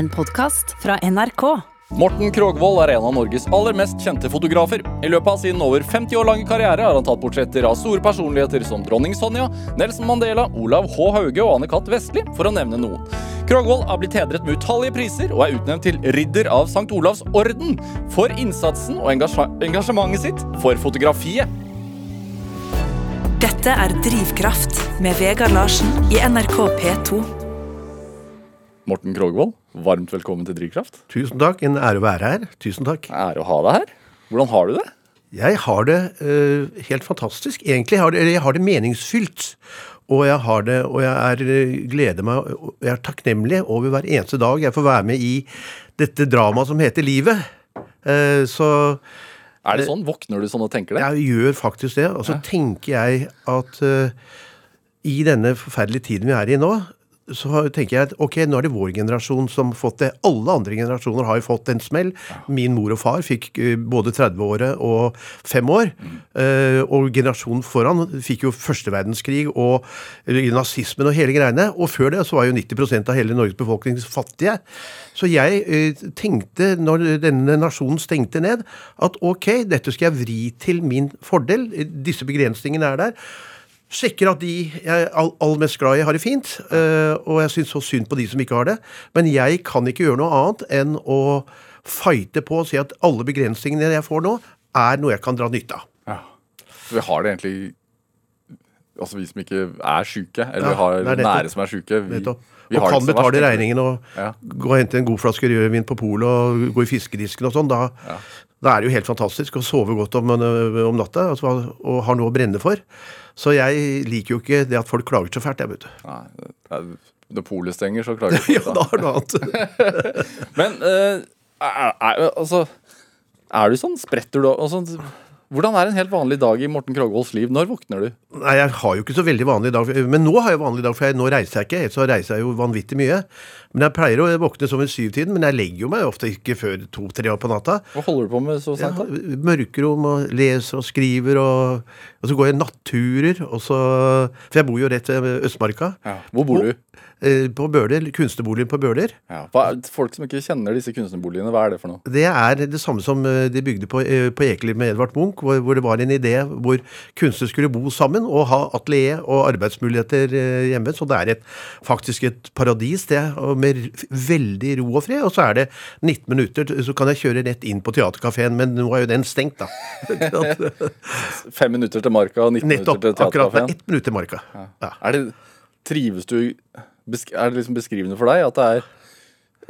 En podkast fra NRK. Morten Krogvold er en av Norges aller mest kjente fotografer. I løpet av sin over 50 år lange karriere har han tatt portretter av store personligheter som dronning Sonja, Nelson Mandela, Olav H. Hauge og Anne-Cath. Vestli, for å nevne noen. Krogvold har blitt hedret med utallige priser og er utnevnt til ridder av St. Olavs orden for innsatsen og engasje engasjementet sitt for fotografiet. Dette er Drivkraft med Vegard Larsen i NRK P2. Morten Krogvold, varmt velkommen til Drivkraft. Tusen takk. En ære å være her. Tusen takk. Ære å ha deg her. Hvordan har du det? Jeg har det uh, helt fantastisk. Egentlig har det, jeg har det meningsfylt. Og jeg har det, og jeg er, eh, gleder meg, jeg er takknemlig over hver eneste dag jeg får være med i dette dramaet som heter livet. Uh, så Er det sånn? Våkner du sånn og tenker det? jeg gjør faktisk det. Og så tenker jeg at uh, i denne forferdelige tiden vi er i nå, så tenker jeg at ok, nå er det vår generasjon som har fått det. Alle andre generasjoner har jo fått en smell. Min mor og far fikk eh, både 30-året og fem år. Eh, og generasjonen foran fikk jo første verdenskrig og eh, nazismen og hele greiene. Og før det så var jo 90% av hele Norges befolkning fattige. Så jeg tenkte, når denne nasjonen stengte ned, at ok, dette skal jeg vri til min fordel. Disse begrensningene er der. Sjekker at de jeg er all- aller mest glad i, har det fint. eh, og jeg syns så synd på de som ikke har det. Men jeg kan ikke gjøre noe annet enn å fighte på og si at alle begrensningene jeg får nå, er noe jeg kan dra nytte av. Ja. Vi har det egentlig Altså vi som ikke er sjuke, eller Ja, har nære som er sjuke. Vi og kan betale regningen og Ja. gå og hente en god flaske rødvin på polet og gå i fiskedisken og sånn. Da, da er det jo helt fantastisk å sove godt om, om natta altså, og har noe å brenne for. Så jeg liker jo ikke det at folk klager så fælt, jeg, vet du. Når polet stenger, så klager vi Ja, da har noe annet. Men uh, er, er, altså Er du sånn? Spretter du altså, Hvordan er en helt vanlig dag i Morten Krogvolds liv? Når våkner du? Nei, jeg har jo ikke så veldig vanlig dag. Men nå har jeg vanlig dag, for jeg, nå reiser jeg ikke. Ellers reiser jeg jo vanvittig mye. Men jeg pleier å våkne som ved syvtiden, men jeg legger jo meg ofte ikke før to-tre på natta. Hva holder du på med så Ja, sent? da? mørkerom og leser og skriver og, og så går jeg natturer. Og så, for jeg bor jo rett ved Østmarka. Ja. Hvor bor du? Eh, På Bøler, kunstnerboligen på Bøler. Ja. Hva folk som ikke kjenner disse kunstnerboligene, hva er det for noe? Det er det samme som eh, de bygde på, eh, på Ekeliv med Edvard Munch, hvor, hvor det var en idé hvor kunstnere skulle bo sammen og ha atelier og arbeidsmuligheter hjemme. Så det er et, faktisk et paradis, det, og med veldig ro og fred. Og så er det 19 minutter, så kan jeg kjøre rett inn på teaterkafeen, men nå er jo den stengt, da. Fem minutter til Marka og 19 Nettopp. minutter til teaterkafeen? Nettopp. Akkurat. Ett minutt til Marka. Ja. Er det, trives du Er det liksom beskrivende for deg at det er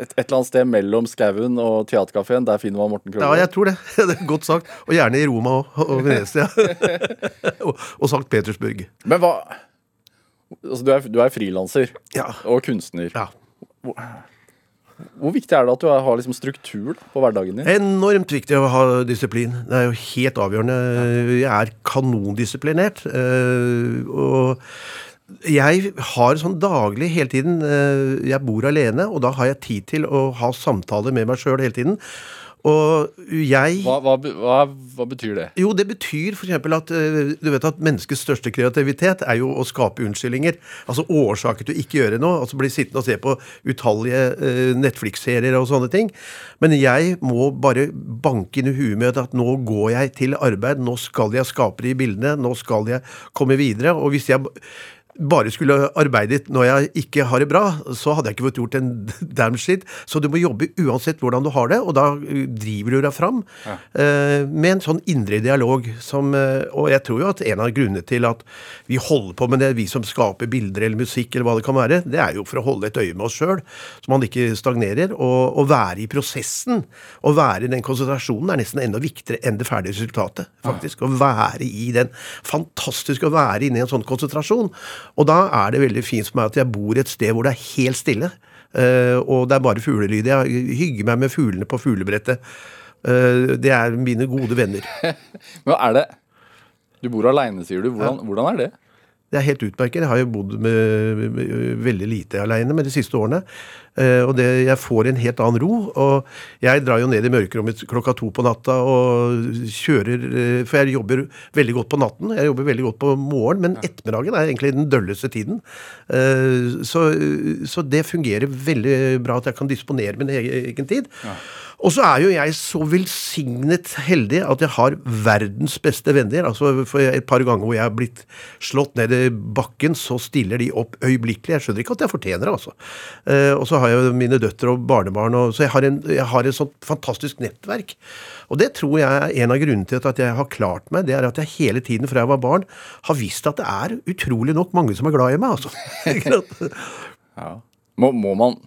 et, et eller annet sted mellom skauen og teaterkafeen, der finner man Morten Ja, jeg tror det. det er Godt sagt. Og gjerne i Roma og, og Venezia. og, og Sankt Petersburg. Men hva altså, Du er, du er frilanser Ja. og kunstner. ja. Hvor viktig er det at du har liksom struktur på hverdagen din? Enormt viktig å ha disiplin. Det er jo helt avgjørende. Jeg er kanondisiplinert. eh, Og jeg har sånn daglig hele tiden eh, Jeg bor alene, og da har jeg tid til å ha samtaler med meg sjøl hele tiden. Og jeg Hva, hva, hva, hva betyr det? Jo, det betyr f.eks. at eh, du vet at menneskets største kreativitet er jo å skape unnskyldninger. Altså årsaker til å ikke gjøre noe. Altså bli sittende og se på utallige eh, Netflix-serier og sånne ting. Men jeg må bare banke inn i huet med at nå går jeg til arbeid, nå skal jeg skape de bildene, nå skal jeg komme videre. Og hvis jeg bare skulle arbeidet når jeg ikke har det bra, så hadde jeg ikke fått gjort en damn shit. Så du må jobbe uansett hvordan du har det, og da uh, driver du deg fram eh, med en sånn indre dialog som eh, Og jeg tror jo at en av grunnene til at vi holder på med det, vi som skaper bilder eller musikk eller hva det kan være, det er jo for å holde et øye med oss sjøl, så man ikke stagnerer. Og, å være i prosessen, å være i den konsentrasjonen, er nesten enda viktigere enn det ferdige resultatet. faktisk. Å være i den Fantastisk å være inne i en sånn konsentrasjon. Og da er det veldig fint for meg at jeg bor et sted hvor det er helt stille. eh, og det er bare fuglelyd. Jeg hygger meg med fuglene på fuglebrettet. Eh, det er mine gode venner. Men er det Du bor aleine, sier du. Hvordan, hvordan er det? Det er helt utmerket. Jeg har jo bodd med, med, veldig lite aleine med de siste årene. Eh, og det, jeg får en helt annen ro. Og jeg drar jo ned i mørkerommet klokka to på natta og kjører eh, For jeg jobber veldig godt på natten. Jeg jobber veldig godt på morgenen, men ettermiddagen er egentlig den dølleste tiden. Eh, så, så det fungerer veldig bra at jeg kan disponere min egen, tid. tid. Og så er jo jeg så velsignet heldig at jeg har verdens beste venner. altså For et par ganger hvor jeg har blitt slått ned i bakken, så stiller de opp øyeblikkelig. Jeg skjønner ikke at jeg fortjener det, altså. Eh, og så har jeg jo mine døtre og barnebarn, og, så jeg har, en, jeg har et sånt fantastisk nettverk. Og det tror jeg er en av grunnene til at jeg har klart meg. Det er at jeg hele tiden fra jeg var barn har visst at det er utrolig nok mange som er glad i meg, altså. Ja. Må, må man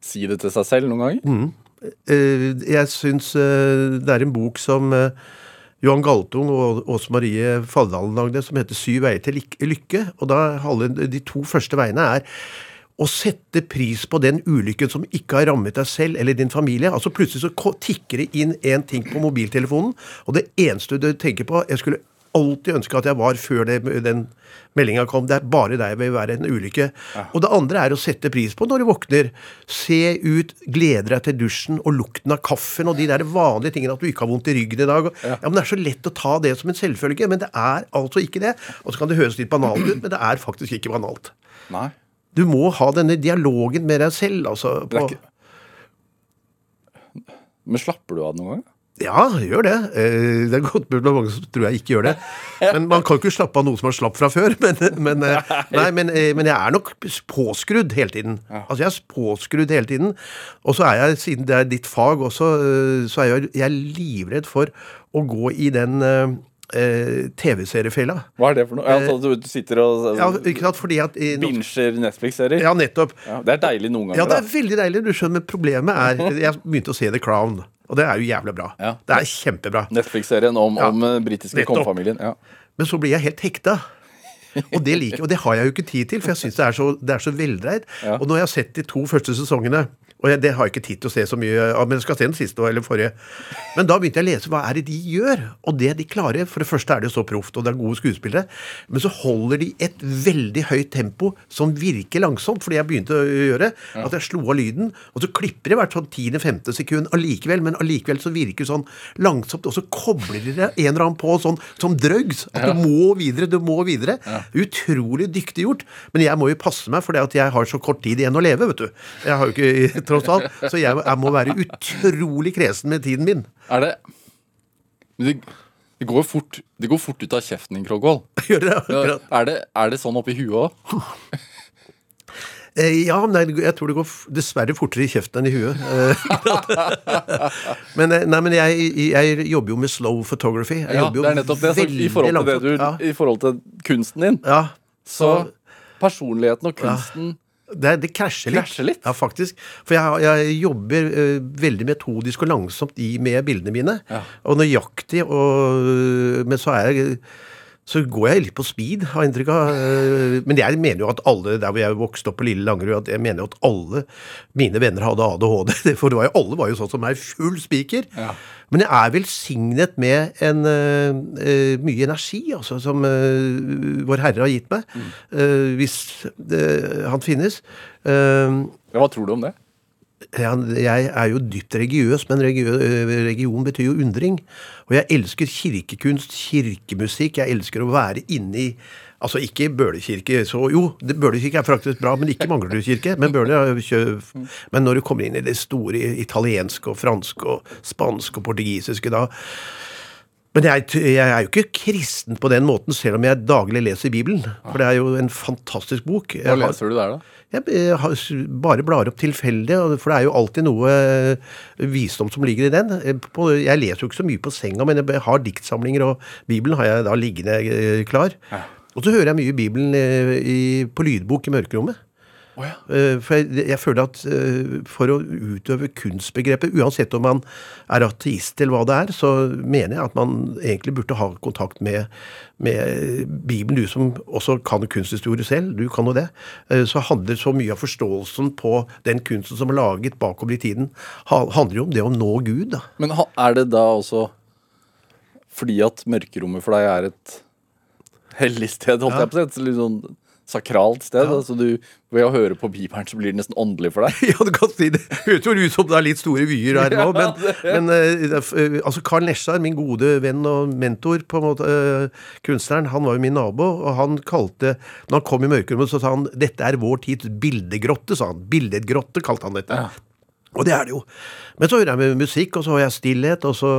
si det til seg selv noen ganger? Eh, jeg syns eh, det er en bok som eh, Johan Galtung og Åse Marie Falldalen lagde, som heter 'Syv veier til lykke'. Og da de to første veiene er å sette pris på den ulykken som ikke har rammet deg selv eller din familie. Altså Plutselig så tikker det inn en ting på mobiltelefonen, og det eneste du tenker på Jeg skulle alltid ønska at jeg var før det, den meldinga kom. Det er bare deg vil være en ulykke. Og det andre er å sette pris på når du våkner. Se ut, glede deg til dusjen og lukten av kaffen og de der vanlige tingene. At du ikke har vondt i ryggen i dag. Ja, men Det er så lett å ta det som en selvfølge, men det er altså ikke det. Og så kan det høres litt banalt ut, men det er faktisk ikke banalt. Nei. Du må ha denne dialogen med deg selv. altså. På, ikke... Men slapper du av noen gang? Ja, gjør det. Eh, Det er godt mulig mange som tror jeg ikke gjør det. Men man kan jo ikke slappe av noe som er slapp fra før. Men, men, eh, nei, men, eh, men jeg er nok påskrudd hele tiden. Altså Jeg er påskrudd hele tiden. Og så er jeg, siden det er ditt fag også, så er jeg, jeg er livredd for å gå i den TV-seriefella. Hva er det for noe? Altså, du sitter og Ja, ikke sant? Fordi at i, binger Netflix-serier? Ja, nettopp. Ja, det er deilig noen ganger. Ja, det er veldig deilig. Du skjønner, men problemet er Jeg begynte å se The Crown, og det er jo jævlig bra. Ja. Det er kjempebra. Netflix-serien om, Ja. om eh, britiske kongefamilien. Ja. Men så blir jeg helt hekta. Og det liker og det har jeg jo ikke tid til, for jeg syns det er så, det er så veldreid. Ja. Og når jeg har sett de to første sesongene og jeg, det har jeg ikke tid til å se så mye av, men jeg skal se den siste eller forrige. Men da begynte jeg å lese hva er det de gjør. Og det de klarer For det første er det så proft, og det er gode skuespillere. Men så holder de et veldig høyt tempo som virker langsomt, fordi jeg begynte å gjøre. At jeg slo av lyden, og så klipper de hvert sånn 10.-15. sekund allikevel, men allikevel så virker det sånn langsomt, og så kobler de det en eller annen på sånn som drugs. At du må videre, du må videre. Utrolig dyktig gjort. Men jeg må jo passe meg, for jeg har så kort tid igjen å leve, vet du. Jeg har jo ikke, tross alt. Så jeg, jeg må være utrolig kresen med tiden min. Er det det, det, går fort, det går fort ut av kjeften din, Krogvold. Gjør det Ja, akkurat. er, det, er det sånn oppi huet òg? Eh, Ja, nei, jeg tror det går dessverre fortere i kjeften enn i huet. Eh, men eh, nei, men jeg, jeg jobber jo med slow photography. Jeg Ja, det er nettopp det. Så I forhold, du, ja. I forhold til kunsten din, ja, så personligheten og kunsten det, det krasjer litt. Krasjer litt? Ja, faktisk. For jeg, jeg jobber uh, veldig metodisk og langsomt i, med bildene mine. Ja. Og nøyaktig. Og, men så er jeg så går jeg litt på speed, har jeg inntrykk av. Eh, Men jeg mener jo at alle der hvor jeg vokste opp på Lille Langerud, at jeg mener jo at alle mine venner hadde ADHD. For det var jo, alle var jo sånn som meg, full spiker. Ja. Men jeg er velsignet med en eh, mye energi, altså, som uh, Vår Herre har gitt meg. eh, hvis eh, han finnes. Hva tror du om det? Jeg, er jo dypt religiøs, men eh, religion betyr jo undring. Og jeg elsker kirkekunst, kirkemusikk. Jeg elsker å være inni Altså ikke Bøhlekirke, så jo, bølekirke er faktisk bra, men ikke Manglerud kirke. Men Men når du kommer inn i det store italienske og franske og spanske og portugisiske, da men jeg, jeg er jo ikke kristen på den måten, selv om jeg daglig leser Bibelen. For det er jo en fantastisk bok. Hva har- leser du der, da? jeg har bare blar opp tilfeldig, for det er jo alltid noe eh, visdom som ligger i den. Eh, jeg leser jo ikke så mye på senga, men jeg har diktsamlinger, og Bibelen har jeg da liggende eh, klar. Og så hører jeg mye Bibelen på lydbok i mørkerommet. Å ja. Eh, For jeg, jeg føler at eh, for å utøve kunstbegrepet, uansett om man er ateist eller hva det er, så mener jeg at man egentlig burde ha kontakt med, med Bibelen. Du som også kan kunsthistorie selv, du kan jo det. Eh, Så handler så mye av forståelsen på den kunsten som er laget bakover i tiden, handler jo om det å nå Gud. da. Men er det da også fordi at mørkerommet for deg er et hellig sted, holdt Ja. jeg på å si. Litt sånn sakralt sted. Ja. Altså du, ved å høre på Bibelen så blir det nesten åndelig for deg. Ja, du kan si det. Høres jo ut som det er litt store vyer her nå, men, men eh, eh, altså Karl Nesjar, min gode venn og mentor, på en måte, uh, kunstneren, han var jo min nabo, og han kalte Når han kom i mørkerommet, så sa han 'Dette er vår tids bildegrotte', sa han. Billedgrotte kalte han dette. Og det er det jo. Men så hører jeg med musikk, og så har jeg stillhet, og så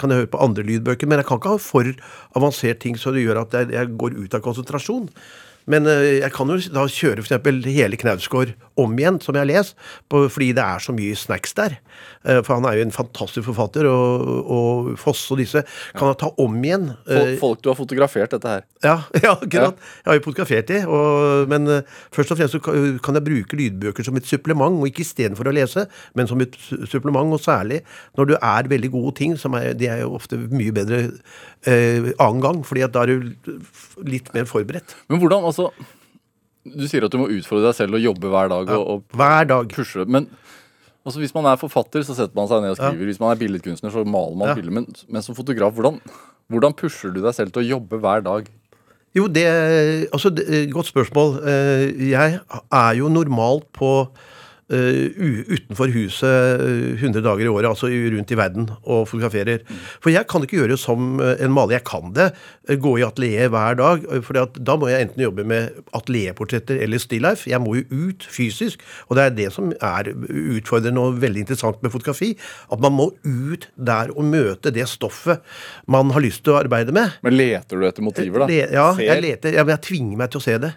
kan jeg høre på andre lydbøker. Men jeg kan ikke ha for avansert ting så det gjør at jeg, jeg går ut av konsentrasjon. Men eh, jeg kan jo da kjøre f.eks. hele Knausgård om igjen, som jeg har lest, på, fordi det er så mye snacks der. Eh, For han er jo en fantastisk forfatter, og, og Fosse og disse kan jeg ta om igjen. Folk, Eh, du har fotografert dette her. ja, ja akkurat. Jeg har jo fotografert de, og, men først og fremst så kan jeg bruke lydbøker som et supplement, og ikke istedenfor å lese, men som et supplement, og særlig når du er veldig gode ting, som er, de er jo ofte mye bedre eh, annen gang, fordi at da er du litt mer forberedt. Men hvordan, altså Du sier at du må utfordre deg selv og jobbe hver dag og, og Hver dag. pushe. Men altså, hvis man er forfatter, så setter man seg ned og skriver. Hvis man er billedkunstner, så maler man Ja. bilder. Men, men som fotograf, hvordan, hvordan pusher du deg selv til å jobbe hver dag? Jo, det Altså, det, godt spørsmål. Eh, Jeg er jo normalt på eh, utenfor huset eh, 100 dager i året, altså rundt i verden, og fotograferer. For jeg kan ikke gjøre som eh, en maler. Jeg kan det. eh, Gå i atelier hver dag. For da må jeg enten jobbe med atelierportretter eller stilllife. Jeg må jo ut fysisk. Og det er det som er utfordrende og veldig interessant med fotografi. At man må ut der og møte det stoffet man har lyst til å arbeide med. Men leter du etter motiver, da? Le, ja, Ser? jeg leter. Jeg, jeg tvinger meg til å se det.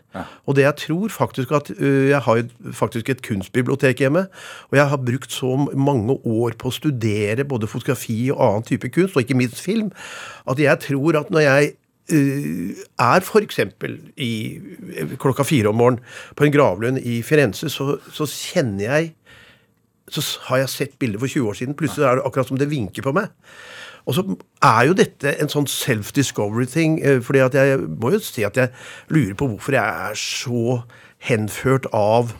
Og det jeg tror faktisk at uh, Jeg har jo faktisk et kunstbibliotek hjemme. Og jeg har brukt så mange år på å studere både fotografi og annen type kunst, og ikke minst film, at jeg tror at når jeg uh, er f.eks. i klokka fire om morgenen på en gravlund i Firenze, så, så kjenner jeg så har jeg sett bilder for 20 år siden. Plutselig er det akkurat som det vinker på meg. Og så er jo dette en sånn self-discovery-ting. eh, fordi at jeg må jo si at jeg lurer på hvorfor jeg er så henført av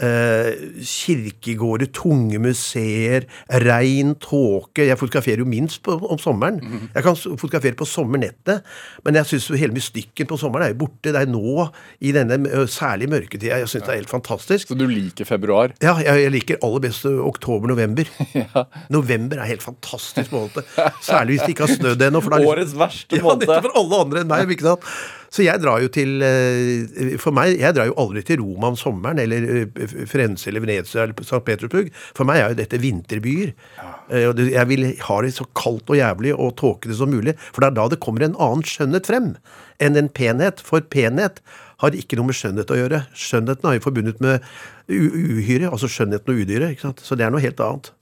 kirkegårder, tunge museer, rein tåke. Jeg fotograferer jo minst på, om sommeren. Jeg kan fotografere på sommernettet, men jeg syns hele mystikken på sommeren er jo borte. Det er nå, i denne særlig mørketida, jeg syns det er helt fantastisk. Så du liker februar? Ja, jeg, jeg liker aller best oktober-november. November er helt fantastisk måned. Særlig hvis det ikke har snødd ennå. Årets verste ja, måned. nettopp for alle andre enn meg. ikke sant? Så jeg drar jo til eh, For meg, jeg drar jo aldri til Roma om sommeren, eller Frense, Firenze eller Venezia eller St. Petersburg. For meg er jo dette vinterbyer. Eh, og Jeg vil ha det så kaldt og jævlig og tåkete som mulig. For det er da det kommer en annen skjønnhet frem enn en penhet. For penhet har ikke noe med skjønnhet å gjøre. Skjønnheten er jo forbundet med uhyre, altså skjønnheten og udyret. ikke sant? Så det er noe helt annet.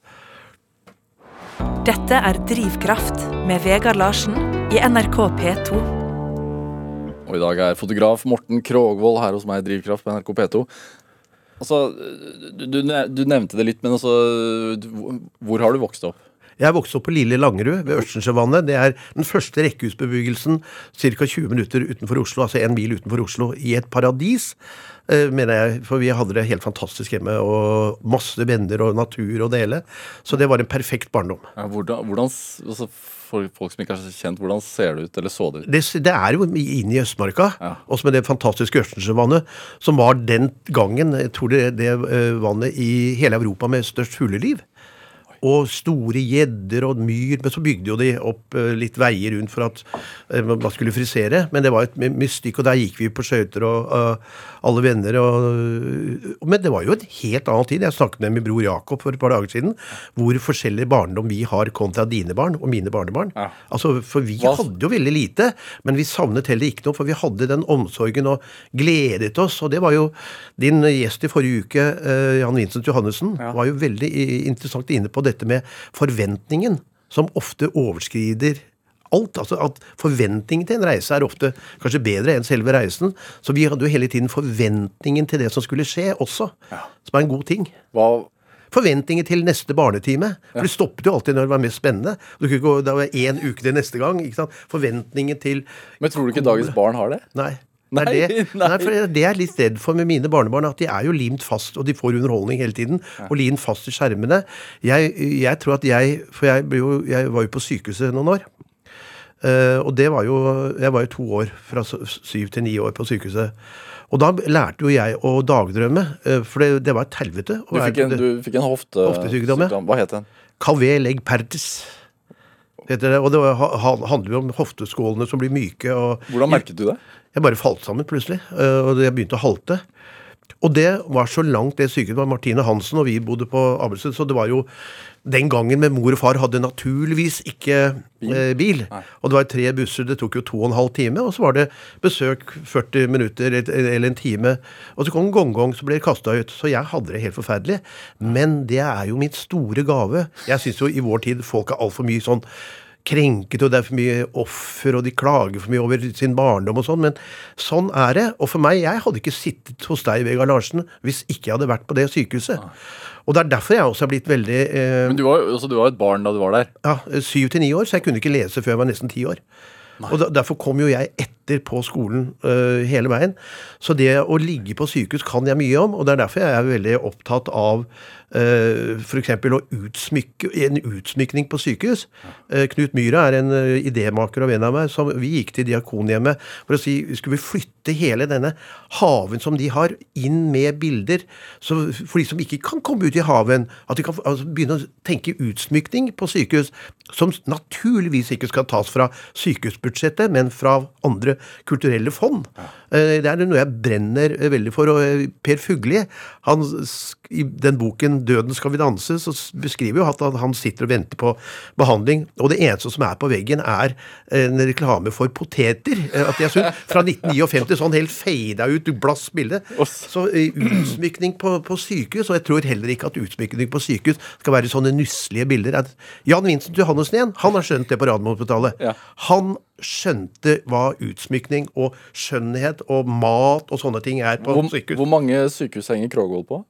Dette er Drivkraft med Vegard Larsen i NRK P2. Og i dag er fotograf Morten Krogvold her hos meg i Drivkraft på NRK P2. Altså, du, du, nevnte det litt, men altså Hvor har du vokst opp? Jeg vokste opp på Lille Langerud ved Ørstensjøvannet. Det er den første rekkehusbebyggelsen ca. 20 minutter utenfor Oslo, altså en mil utenfor Oslo, i et paradis. eh, mener jeg, For vi hadde det helt fantastisk hjemme, og masse venner og natur å dele. Så det var en perfekt barndom. Ja, hvordan, hvordan altså, For folk som ikke er så kjent, hvordan ser det ut, eller så det ut? Det, det er jo inn i Østmarka, Ja. også med det fantastiske Ørstensjøvannet, som var den gangen jeg tror det, det eh, vannet i hele Europa med størst fugleliv. Og store gjedder og myr. Men så bygde jo de opp eh, litt veier rundt for at eh, man skulle frisere. Men det var et mystikk, og der gikk vi på skøyter og eh, alle venner. Og, men det var jo en helt annen tid. Jeg snakket med min bror Jakob for et par dager siden. Hvor forskjellig barndom vi har kontra dine barn og mine barnebarn. Ja. Altså, For vi Hva- hadde jo veldig lite, men vi savnet heller ikke noe. For vi hadde den omsorgen og gledet oss. Og det var jo din gjest i forrige uke, Jan Vincent Johannessen, var jo veldig interessant inne på dette med forventningen, som ofte overskrider alt. altså at Forventningen til en reise er ofte kanskje bedre enn selve reisen. Så vi hadde jo hele tiden forventningen til det som skulle skje også, som er en god ting. Hva, Forventninger til neste barnetime. For det stoppet jo alltid når det var mest spennende. Du kunne gå, Det var én uke til neste gang. ikke sant? Forventningen til men tror du ikke dagens barn har det? Nei. Nei, det, er det, nei. nei, for det er jeg litt redd for med mine barnebarn, at de er jo limt fast, og de får underholdning hele tiden. Og limt fast i skjermene. Jeg, jeg tror at jeg For jeg, jo, jeg var jo på sykehuset noen år. Uh, og det var jo Jeg var jo to år, fra syv til ni år på sykehuset. Og da lærte jo jeg å dagdrømme, uh, for det, det var et helvete. Du fikk en, du fikk en hofte... Hoftesykdom, ja. Hva het den? Cavé leg pertis. Det. Og det handler jo om hofteskålene som blir myke. og Hvordan merket du det? Jeg bare falt sammen plutselig, øh, og jeg begynte å halte. Og det var så langt det sykehuset var Martine Hansen, og vi bodde på Abelsund, så det var jo den gangen med mor og far hadde naturligvis ikke bil. bil. Og det var tre busser, det tok jo to og en halv time, og så var det besøk 40 minutter eller en time. Og så kom gong-gong, så ble det kasta ut. Så jeg hadde det helt forferdelig. Men det er jo min store gave. Jeg syns jo i vår tid folk er altfor mye sånn krenket, og det er for mye offer, og de klager for mye over sin barndom og sånn, men sånn er det. Og for meg, jeg hadde ikke sittet hos deg, Vegard Larsen, hvis ikke jeg hadde vært på det sykehuset. Og det er derfor jeg også er blitt veldig eh, Men du var, jo- altså, du var jo et barn da du var der. ja, syv til ni år, så jeg kunne ikke lese før jeg var nesten ti år. Og Derfor kom jo jeg etter på skolen uh, hele veien. Så det å ligge på sykehus kan jeg mye om, og det er derfor jeg er veldig opptatt av f.eks. å utsmykke, en utsmykning på sykehus. Eh, Knut Myhre er en øh, idémaker og venn av meg. som Vi gikk til Diakonhjemmet for å si skulle vi flytte hele denne haven som de har, inn med bilder. Så for de som ikke kan komme ut i haven, at de kan altså, begynne å tenke utsmykning på sykehus, som naturligvis ikke skal tas fra sykehusbudsjettet, men fra andre kulturelle fond. Eh, Det er noe jeg brenner eh, veldig for. Og eh, Per Fugli, i den boken 'Døden skal vi danse', så beskriver jo at han- sitter og venter på behandling, og det eneste som er på veggen, er en reklame for poteter. Eh, At jeg synes, Fra 1959, sånn helt fada ut, blass bilde. Så eh, utsmykning på, på sykehus, og jeg tror heller ikke at utsmykning på sykehus skal være sånne nusselige bilder. Jan Vincent Johannessen igjen, han har skjønt det på Radiumhospitalet. Ja. Han skjønte hva utsmykning og skjønnhet og mat og sånne ting er på Hvor, sykehus. hvor mange sykehus henger Krogvold på?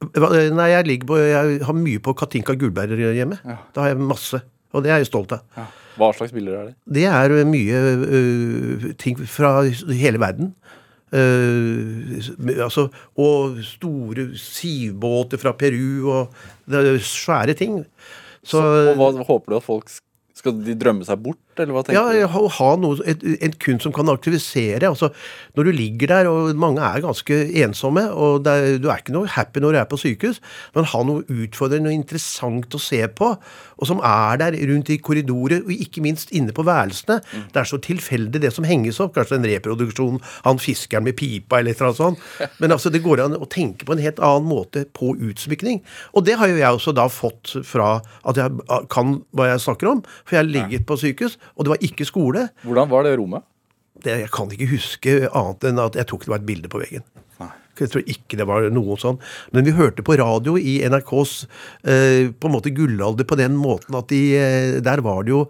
Hva- Nei, jeg, ligger på, jeg har mye på Katinka Gullberg hjemme. Da har jeg masse. Og det er jeg stolt av. Hva slags bilder er det? Det er mye uh, ting fra hele verden. Uh, altså, og store sivbåter fra Peru og det er svære ting. Så, Og hva håper du at folk Skal de drømme seg bort, eller hva tenker ja, du? å ha noe, et, en kunst som kan aktivisere. altså Når du ligger der, og mange er ganske ensomme, og er, du er ikke noe happy når du er på sykehus, men ha noe utfordrende og interessant å se på, og som er der rundt i korridorer, og ikke minst inne på værelsene. Det er så tilfeldig det som henges opp. Kanskje en reproduksjon han fiskeren med pipa eller et eller annet sånt. Men altså, det går an å tenke på en helt annen måte på utsmykning. Og det har jo jeg også da fått fra at jeg kan hva jeg snakker om. For jeg har ligget på sykehus, og det var ikke skole. Hvordan var det rommet? Det, jeg kan ikke huske annet enn at jeg tok det var et bilde på veggen. Jeg tror ikke det var noe sånn. Men vi hørte på radio i NRKs eh, på en måte gullalder på den måten at de, eh, der var det jo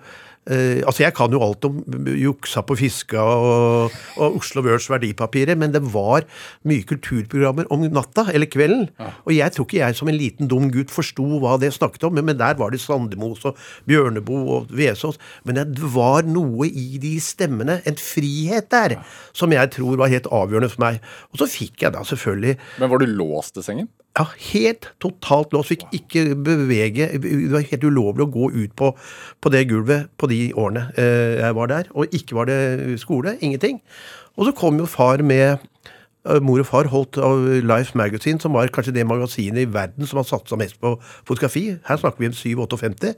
eh, altså Jeg kan jo alt om juksa på fiska og, og Oslo Words verdipapirer, men det var mye kulturprogrammer om natta eller kvelden. Og jeg tror ikke jeg som en liten dum gutt forsto hva det snakket om, men, men der var det Sandemos og Bjørneboe og Vesaas. Men det var noe i de stemmene, en frihet der, som jeg tror var helt avgjørende for meg. Og så fikk jeg da selvfølgelig Men var du låst i sengen? Ja, helt totalt låst. Fikk ikke bevege Det var helt ulovlig å gå ut på, på det gulvet på de årene eh, jeg var der. Og ikke var det skole. Ingenting. Og så kom jo far med eh, Mor og far holdt av Life Magazine, som var kanskje det magasinet i verden som har satsa mest på fotografi. Her snakker vi om 7-58.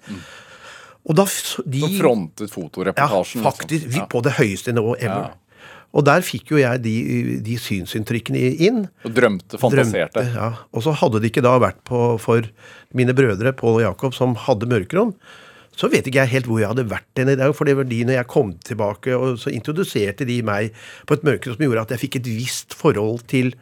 Og da de, Så frontet ja, faktisk. liksom. Ja. på det høyeste nivået ever. Ja. Og der fikk jo jeg de, de synsinntrykkene inn. Og drømte, fantaserte. Drømte, ja. Og så hadde det ikke da vært på, for mine brødre Pål og Jakob, som hadde mørkerom, så vet ikke jeg helt hvor jeg hadde vært den i dag. For det var de når jeg kom tilbake, og så introduserte de meg på et mørke, som gjorde at jeg fikk et visst forhold til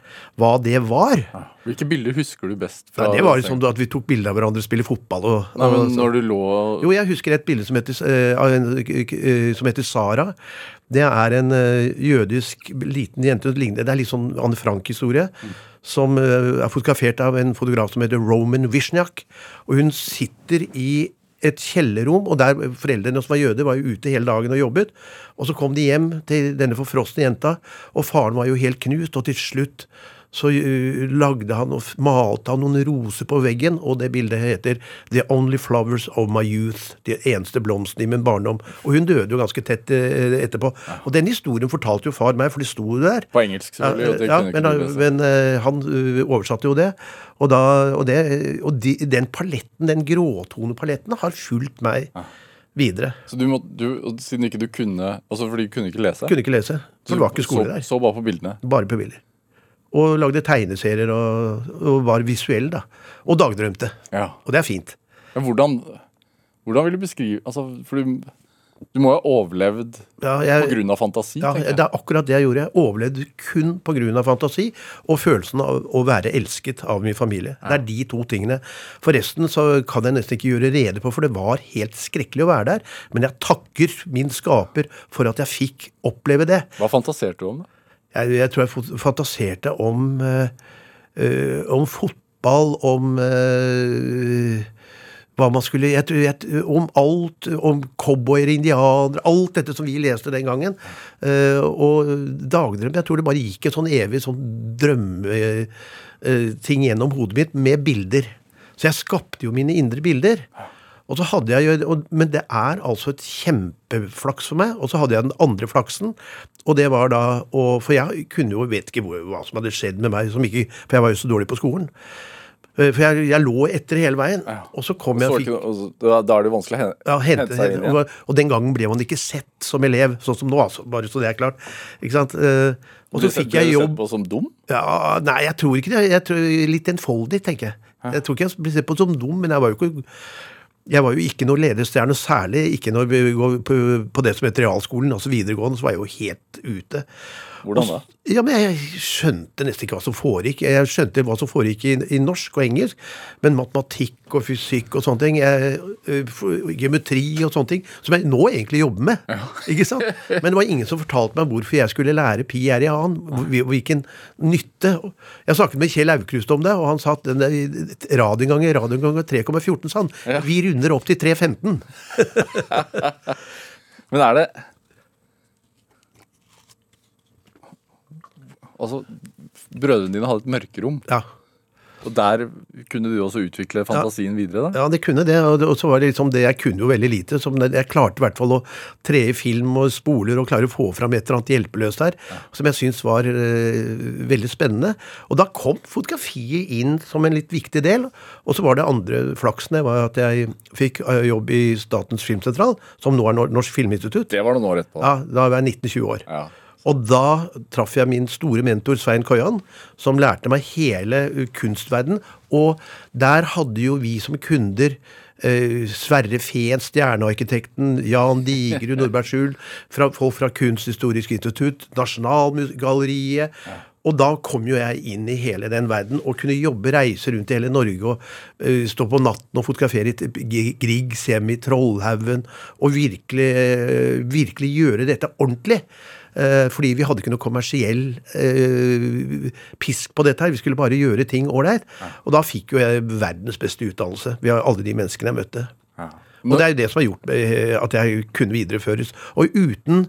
hva det var. Hvilke bilder husker du best? fra Nei, det var jo sånn at vi tok bilde av hverandre, spille fotball og, Nei, men når du lå jo, jeg husker et bilde som heter, uh, som heter Sara. Det er en eh, jødisk liten jente. Det er litt sånn Anne Frank-historie. Som eh, er fotografert av en fotograf som heter Roman Wisniak. Og hun sitter i et kjellerrom, og der foreldrene som var jøder, var jo ute hele dagen og jobbet. Og så kom de hjem til denne forfrosne jenta, og faren var jo helt knust, og til slutt så uh, lagde han og malte han noen roser på veggen, og det bildet heter The Only Flowers of My Youth. De eneste blomstene i min barndom. Og hun døde jo ganske tett eh, etterpå. Og den historien fortalte jo far meg, for det sto jo der. På engelsk, selvfølgelig. Ja, men, men eh, han oversatte jo det. Og, da, og, det, og de, den paletten, den gråtonepaletten, har fulgt meg videre. Så du må, du, siden ikke du kunne Altså fordi du kunne ikke lese? Kunne ikke lese, for det var ikke skole så, der. Så bare på bildene? Bare på bilder. Og lagde tegneserier og, og var visuell, da. Og dagdrømte. Ja. Og det er fint. Men hvordan, hvordan vil du beskrive Altså, for du, du må jo ha overlevd Ja, på grunn av fantasi, ja, jeg. det er akkurat det jeg gjorde. Jeg overlevde kun på grunn av fantasi og følelsen av å være elsket av min familie. Det er de to tingene. Forresten så kan jeg nesten ikke gjøre rede på, for det var helt skrekkelig å være der. Men jeg takker min skaper for at jeg fikk oppleve det. Hva fantaserte du om? da? Jeg, jeg tror jeg fantaserte om eh, om fotball, om eh, hva man skulle jeg, jeg, Om alt. Om cowboyer, indianere, alt dette som vi leste den gangen. Uh, og dagdrøm Jeg tror det bare gikk en sånn evig sånn drømmeting gjennom hodet mitt med bilder. Så jeg skapte jo mine indre bilder. Og så hadde jeg og, Men det er altså et kjempeflaks for meg. Og så hadde jeg den andre flaksen. Og det var da og, For jeg kunne jo vet ikke hvor, hva som hadde skjedd med meg, som ikke, for jeg var jo så dårlig på skolen. Eh, For jeg, jeg lå etter hele veien. Og så kom jeg og fikk ikke, da, er det vanskelig å hente, ja, hente, seg inn igjen. og, og den gangen ble man ikke sett som elev, sånn som nå, altså. Bare så det er klart. Ikke sant? Eh, og så fikk jeg jeg ble du jobb sett på som dum? ja, Nei, jeg tror ikke det. Jeg tror Litt enfoldig, tenker jeg. Jeg tror ikke jeg ble sett på som dum, men jeg var jo ikke jeg var jo ikke noe lederstjerne, særlig ikke når vi går på, på det som heter realskolen, altså videregående, så var jeg jo helt ute. Hvordan da? Ja, men Jeg skjønte nesten ikke hva som foregikk. Jeg skjønte hva som foregikk i, i norsk og engelsk, men matematikk og fysikk og sånne ting, jeg, øh, geometri og sånne ting, som jeg nå egentlig jobber med. ikke sant? Men det var ingen som fortalte meg hvorfor jeg skulle lære pi r i hvor- Hvilken nytte. Jeg snakket med Kjell Aukrust om det, og han sa at den radioen ganger radioen ganger 3,14, sa han. Vi runder opp til 3,15. Men er det Altså, brødrene dine hadde et mørkerom, Ja. og der kunne du også utvikle fantasien videre, da? Ja, det kunne det. Og det- og så var det liksom det Jeg kunne jo veldig lite. Som jeg klarte i hvert fall å tre i film og spoler og klare å få fram et eller annet hjelpeløst her. Som jeg syns var uh, veldig spennende. Og da kom fotografiet inn som en litt viktig del. Og så var det andre flaksen var at jeg fikk eh, jobb i Statens filmsentral, som nå er Norsk Filminstitutt. Det var noen år etterpå. Ja, Da var jeg 19-20 år. Ja. Og da traff jeg min store mentor Svein Koyan, som lærte meg hele uh, kunstverden. Og der hadde jo vi som kunder eh, Sverre Fehn, stjernearkitekten, Jan Digerud, Norbert Schul, fra, folk fra Kunsthistorisk institutt, Nasjonalgalleriet. Og da kom jo jeg inn i hele den verden og kunne jobbe, reise rundt i hele Norge og uh, stå på natten og fotografere i G- Griegs hjem i Trollhaugen og virkelig, uh, virkelig gjøre dette ordentlig. Eh, fordi vi hadde ikke noe kommersiell eh, pisk på dette her. Vi skulle bare gjøre ting ålreit. Og da fikk jo jeg verdens beste utdannelse ved alle de menneskene jeg møtte. Ja. Og det er jo det som har gjort eh, at jeg kunne videreføres. Og uten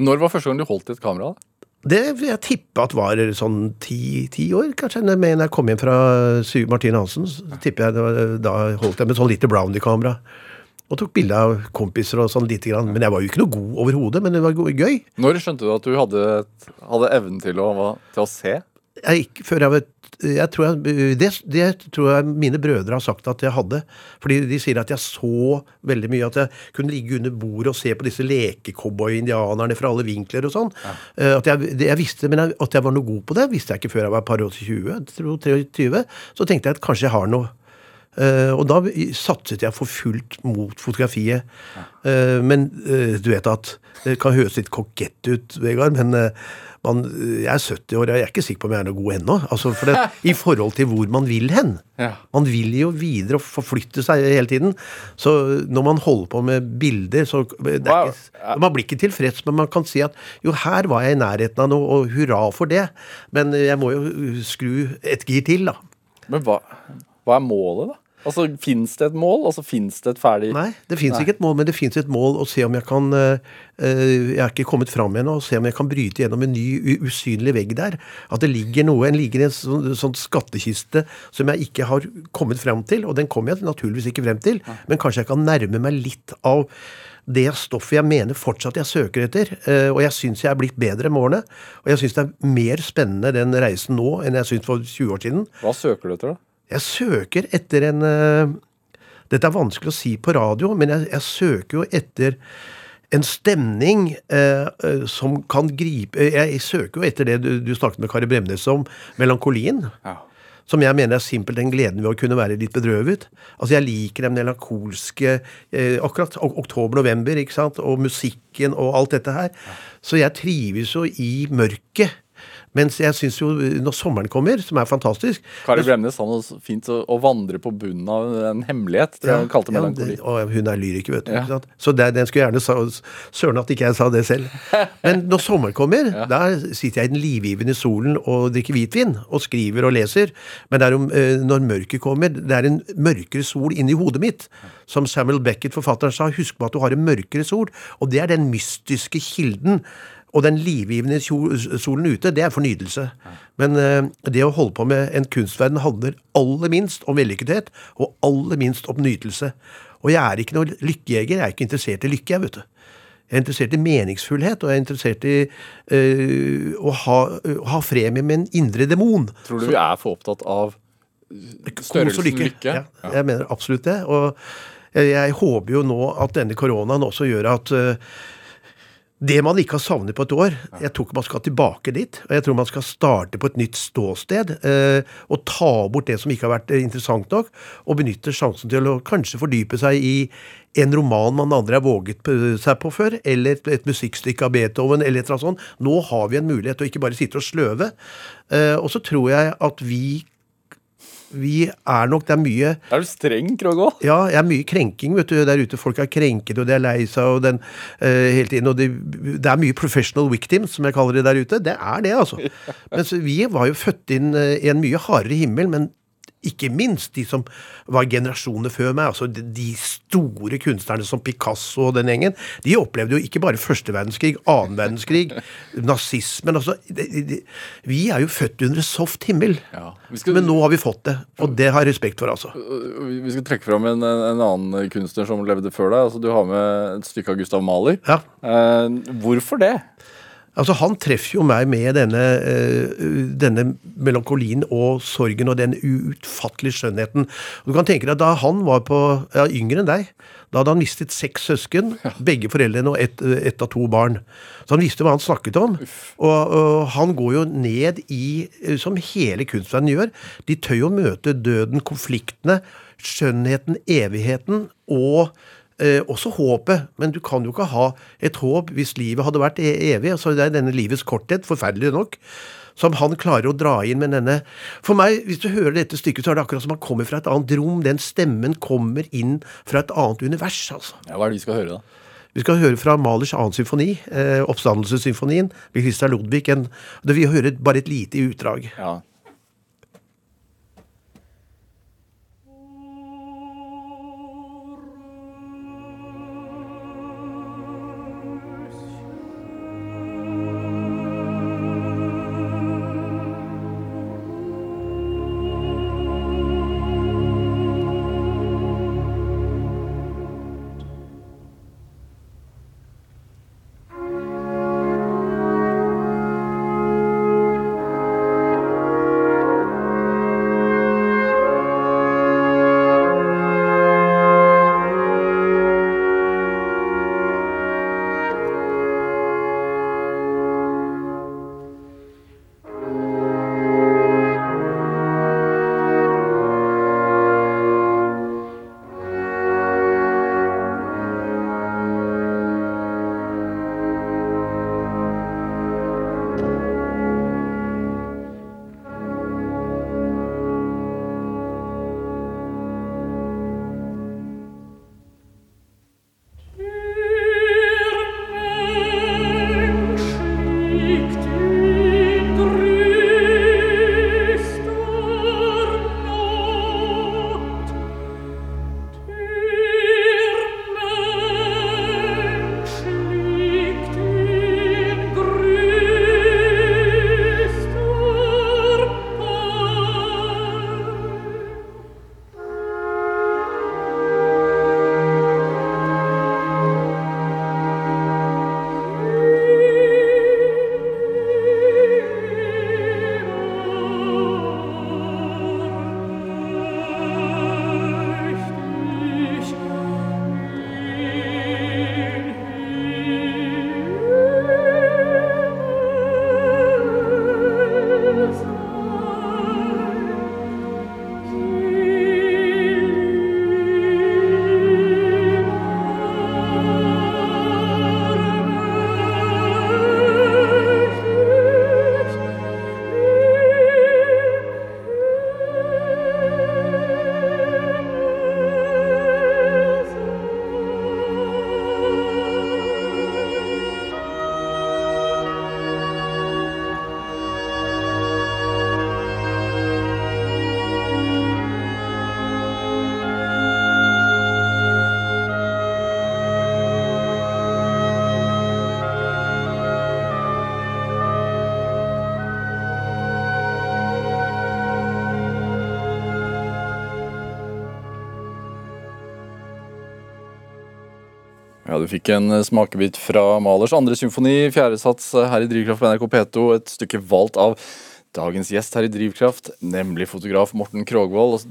når var første gang du holdt i et kamera? da? det vil jeg tippe at var sånn ti, ti år, kanskje. Når jeg- kom hjem fra Syv Martine Hansen, så tipper jeg da holdt jeg med sånn lite Brownie-kamera. Og tok bilde av kompiser og sånn lite grann. Men jeg var jo ikke noe god overhodet, men det var gøy. Når skjønte du at du hadde, hadde evnen til å, til å se? jeg gikk før jeg vet jeg tror jeg, det, det tror jeg mine brødre har sagt at jeg hadde. Fordi de sier at jeg så veldig mye. At jeg kunne ligge under bordet og se på disse lekecowboy-indianerne fra alle vinkler og sånn. Ja. At jeg, det, jeg visste, Men at jeg var noe god på det, visste jeg ikke før jeg var et par og 20. 23. Så tenkte jeg at kanskje jeg har noe. Eh, og da satset jeg for fullt mot fotografiet. Eh, men eh, du vet at det kan høres litt kokett ut, Vegard, men man, jeg er 70 år, og jeg er ikke sikker på om jeg er noe god ennå. Altså, for det, I forhold til hvor man vil hen. Man vil jo videre og forflytte seg hele tiden. Så når man holder på med bilder, så det ikke, Man blir ikke tilfreds, men man kan si at jo, her var jeg i nærheten av noe, og hurra for det. Men jeg må jo skru et gir til, da. Men hva, hva er målet, da? Altså, Fins det et mål? Altså, Fins det et ferdig Nei, det fins ikke et mål, men det fins et mål å se om jeg kan eh, Jeg er ikke kommet fram ennå, og se om jeg kan bryte gjennom en ny usynlig vegg der. At det ligger noe, en ligger i en sånn, sånn skattkiste som jeg ikke har kommet fram til. Og den kommer jeg naturligvis ikke frem til, men kanskje jeg kan nærme meg litt av det stoffet jeg mener fortsatt jeg søker etter. eh, Og jeg syns jeg er blitt bedre med årene. Og jeg syns det er mer spennende den reisen nå enn jeg syns for 20 år siden. Hva søker du etter, da? Jeg søker etter en eh, Dette er vanskelig å si på radio, men jeg, jeg søker jo etter en stemning eh, eh, som kan gripe eh, Jeg søker jo etter det du, du snakket med Kari Bremnes om, melankolien. Ja. Som jeg mener er simpelthen gleden ved å kunne være litt bedrøvet. Altså Jeg liker den melankolske eh, Akkurat oktober-november, ikke sant, og musikken og alt dette her. Så jeg trives jo i mørket. Mens jeg syns jo når sommeren kommer, som er fantastisk Kari Bremnes sa noe fint å, vandre på bunnen av en hemmelighet. tror jeg hun kalte melankoli. det- og hun er lyriker, vet du. Ja. Så det, den skulle gjerne sa Søren at ikke jeg sa det selv. Men når sommeren kommer, da sitter jeg i den livgivende solen og drikker hvitvin og skriver og leser. Men det er om, eh, når mørket kommer, det er en mørkere sol inni hodet mitt. Som Samuel Beckett, forfatteren, sa, husk på at du har en mørkere sol. Og det er den mystiske kilden. Og den livgivende solen ute, det er fornyelse. Men eh, det å holde på med en kunstverden handler aller minst om vellykkethet, og aller minst om nytelse. Og jeg er ikke noen lykkejeger. Jeg er ikke interessert i lykke, jeg, vet du. Jeg er interessert i meningsfullhet, og jeg er interessert i eh, å ha, ha fred med min indre demon. Tror du vi er for opptatt av størrelsen lykke? Ja, jeg mener absolutt det. Og jeg, jeg håper jo nå at denne koronaen også gjør at eh, det man ikke har savnet på et år Jeg tror ikke man skal tilbake dit. Og jeg tror man skal starte på et nytt ståsted. Eh, og ta bort det som ikke har vært eh, interessant nok, og benytte sjansen til å kanskje fordype seg i en roman man aldri har våget seg på før, eller et musikkstykke av Beethoven, eller et eller annet sånt. Nå har vi en mulighet til å ikke bare sitte og sløve. Eh, og så tror jeg at vi vi er nok Det er mye Er du streng, Krogå? ja, jeg er mye krenking vet du, der ute. Folk er krenket, og de er lei seg og den, uh, hele tiden. Og det, det er mye professional victims, som jeg kaller det der ute. Det er det, altså. Mens vi var jo født inn eh, i en mye hardere himmel, men ikke minst de som var generasjoner før meg, altså de, store kunstnerne som Picasso og den gjengen, de opplevde jo ikke bare første verdenskrig, annen verdenskrig, nazismen altså, de, de, de, Vi er jo født under soft himmel. Ja. Skal, Men nå har vi fått det, og det har jeg respekt for, altså. vi skal trekke fram en, en annen kunstner som levde før deg. Altså, du har med et stykke av Gustav Mahler. Ja. Eh, hvorfor det? Altså, Han treffer jo meg med denne, eh, denne melankolien og sorgen og den uutfattelige skjønnheten. Du kan tenke deg, at Da han var på, ja, yngre enn deg, da hadde han mistet seks søsken, begge foreldrene og ett et av to barn. Så han visste hva han snakket om. Og, og han går jo ned i, eh, som hele kunstverdenen gjør, de tør jo møte døden, konfliktene, skjønnheten, evigheten og Eh, også håpet, men du kan jo ikke ha et håp hvis livet hadde vært e- evig. altså Det er denne livets korthet, forferdelig nok, som han klarer å dra inn med denne For meg, hvis du hører dette stykket, så er det akkurat som han kommer fra et annet rom. Den stemmen kommer inn fra et annet univers, altså. Ja, hva er det vi skal høre, da? Vi skal høre fra Malers annen symfoni, eh, Oppstandelsessymfonien, ved Christian Ludvig. En, det vi hører bare et lite utdrag. Ja. Du fikk en eh, smakebit fra Malers andre symfoni, fjerde sats eh, her i Drivkraft på NRK P2. Et stykke valgt av dagens gjest her i Drivkraft, nemlig fotograf Morten Krogvold.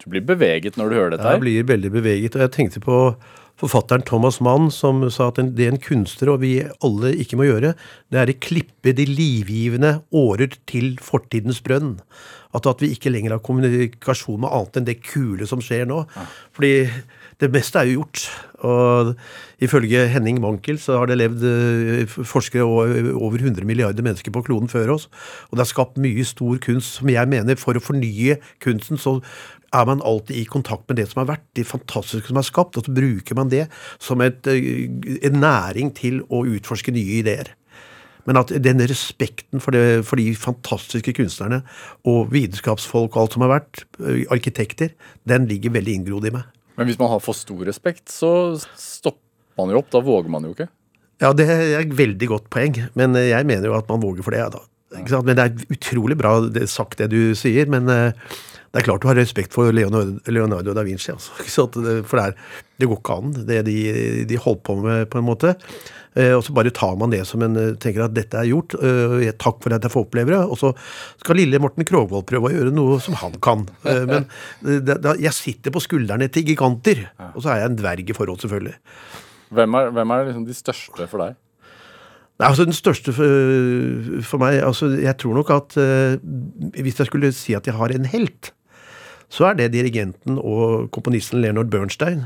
Du blir beveget når du hører dette her. Jeg blir veldig beveget. Og jeg tenkte på forfatteren Thomas Mann, som sa at det en kunstner og vi alle ikke må gjøre, det er å klippe de livgivende årer til fortidens brønn. At, at vi ikke lenger har kommunikasjon med annet enn det kule som skjer nå. Fordi det meste er jo gjort. Og ifølge Henning Mankel så har det levd eh, forskere over over 100 milliarder mennesker på kloden før oss. Og det er skapt mye stor kunst som jeg mener for å fornye kunsten så er man alltid i kontakt med det som har vært, det fantastiske som er skapt, og så bruker man det som et, eh, en næring til å utforske nye ideer. Men at den respekten for, det, for de fantastiske kunstnerne og vitenskapsfolk og alt som har vært, eh, arkitekter, den ligger veldig inngrodd i meg. Men hvis man har for stor respekt, så stopper man jo opp. Da våger man jo ikke. Ja, det er et veldig godt poeng, men jeg mener jo at man våger for det. Ja, da. Men det er utrolig bra sagt det du sier, men eh, det er klart du har respekt for Leonardo, Leonardo da Vinci. Altså. Det, for det, er, det går ikke an, det de, de holdt på med, på en måte. Eh, og så bare tar man det som en eh, tenker at dette er gjort. eh, takk for at jeg får oppleve det. Og så skal lille Morten Krogvold prøve å gjøre noe som han kan. Eh, men det, det, jeg sitter på skuldrene til giganter. Og så er jeg en dverg i forhold, selvfølgelig. Hvem er, hvem er liksom de største for deg? Nei, altså Den største for, for meg altså Jeg tror nok at eh, hvis jeg skulle si at jeg har en helt, så er det dirigenten og komponisten Leonard Bernstein.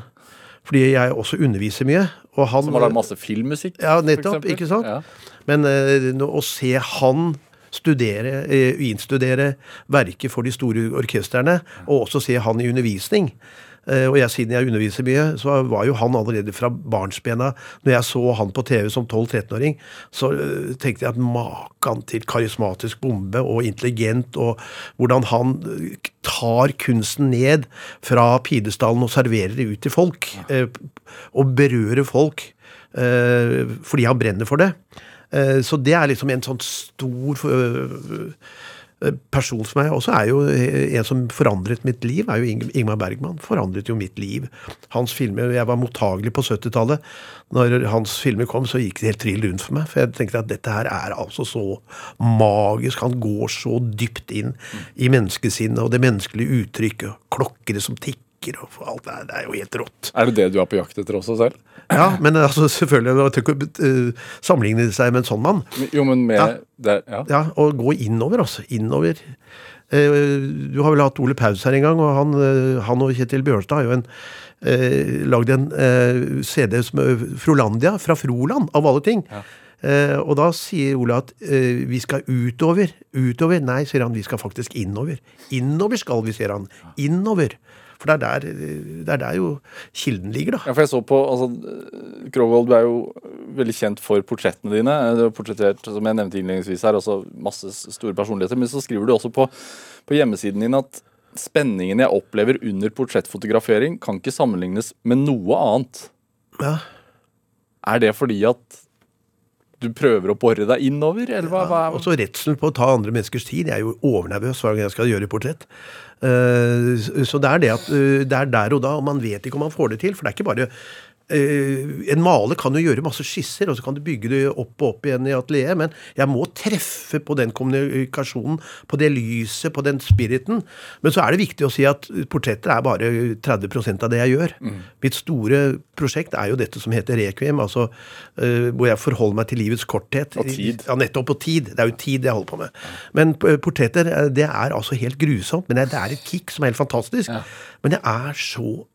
Fordi jeg også underviser mye. Og han, Som har lagd masse filmmusikk? Ja, nettopp. Ikke sant? Ja. Men eh, å se han studere, eh, innstudere verket for de store orkestrene, og også se han i undervisning. Eh, Og jeg, siden jeg underviser mye, så var jo han allerede fra barnsbena Når jeg så han på TV som 12-13-åring, så eh, tenkte jeg at maken til karismatisk bombe og intelligent, og hvordan han eh, tar kunsten ned fra pidestallen og serverer det ut til folk, og berører folk fordi han brenner for det. Så det er liksom en sånn stor person for meg. også er jo eh, en som forandret mitt liv, er jo Ing- Ingmar Bergman. Forandret jo mitt liv. Hans filmer, Jeg var mottagelig på 70-tallet. Når hans filmer kom, så gikk det helt trill rundt for meg. For jeg tenkte at dette her er altså så magisk. Han går så dypt inn i menneskesinnet og det menneskelige uttrykket. Klokker som tikker og alt det der. Det er jo helt rått. Er det det du er på jakt etter også selv? Ja, men altså selvfølgelig man trenger ikke uh, sammenligne seg med en sånn mann. Jo, men med Ja. Der, ja. Ja, og gå innover, altså. Innover. Uh, du har vel hatt Ole Paus her en gang, og han, uh, han og Kjetil Bjørnstad har jo en, eh, lagd en eh, CD som er Frolandia, fra Froland, av alle ting. Eh, og da sier Ole at eh, vi skal utover. Utover? Nei, sier han, vi skal faktisk innover. Innover skal vi, sier han. Innover. For det er der, det er der jo kilden ligger, da. Ja, for jeg så på, altså, Krogvold, du er jo veldig kjent for portrettene dine. Du har portrettert, som jeg nevnte innledningsvis her, også masse store personligheter. Men så skriver du også på, på hjemmesiden din at spenningen jeg opplever under portrettfotografering, kan ikke sammenlignes med noe annet. Ja. Er det fordi at du prøver å bore deg innover, eller hva? hva Og så redselen på å ta andre menneskers tid. Jeg er jo overnervøs hver gang jeg skal gjøre portrett. Eh, så det er det at eh, det er der og da, og man vet ikke om man får det til. For det er ikke bare En maler kan jo gjøre masse skisser, og så kan du bygge det opp og opp igjen i atelieret, men jeg må treffe på den kommunikasjonen, på det lyset, på den spiriten. Men så er det viktig å si at portretter er bare 30% av det jeg gjør. Mitt store prosjekt er jo dette som heter Requiem, altså eh, hvor jeg forholder meg til livets korthet. Og tid. Ja, nettopp. Og tid. Det er jo tid jeg holder på med. Men p- portretter, eh, det er altså helt grusomt. Men det er et kick som er helt fantastisk. Men jeg er så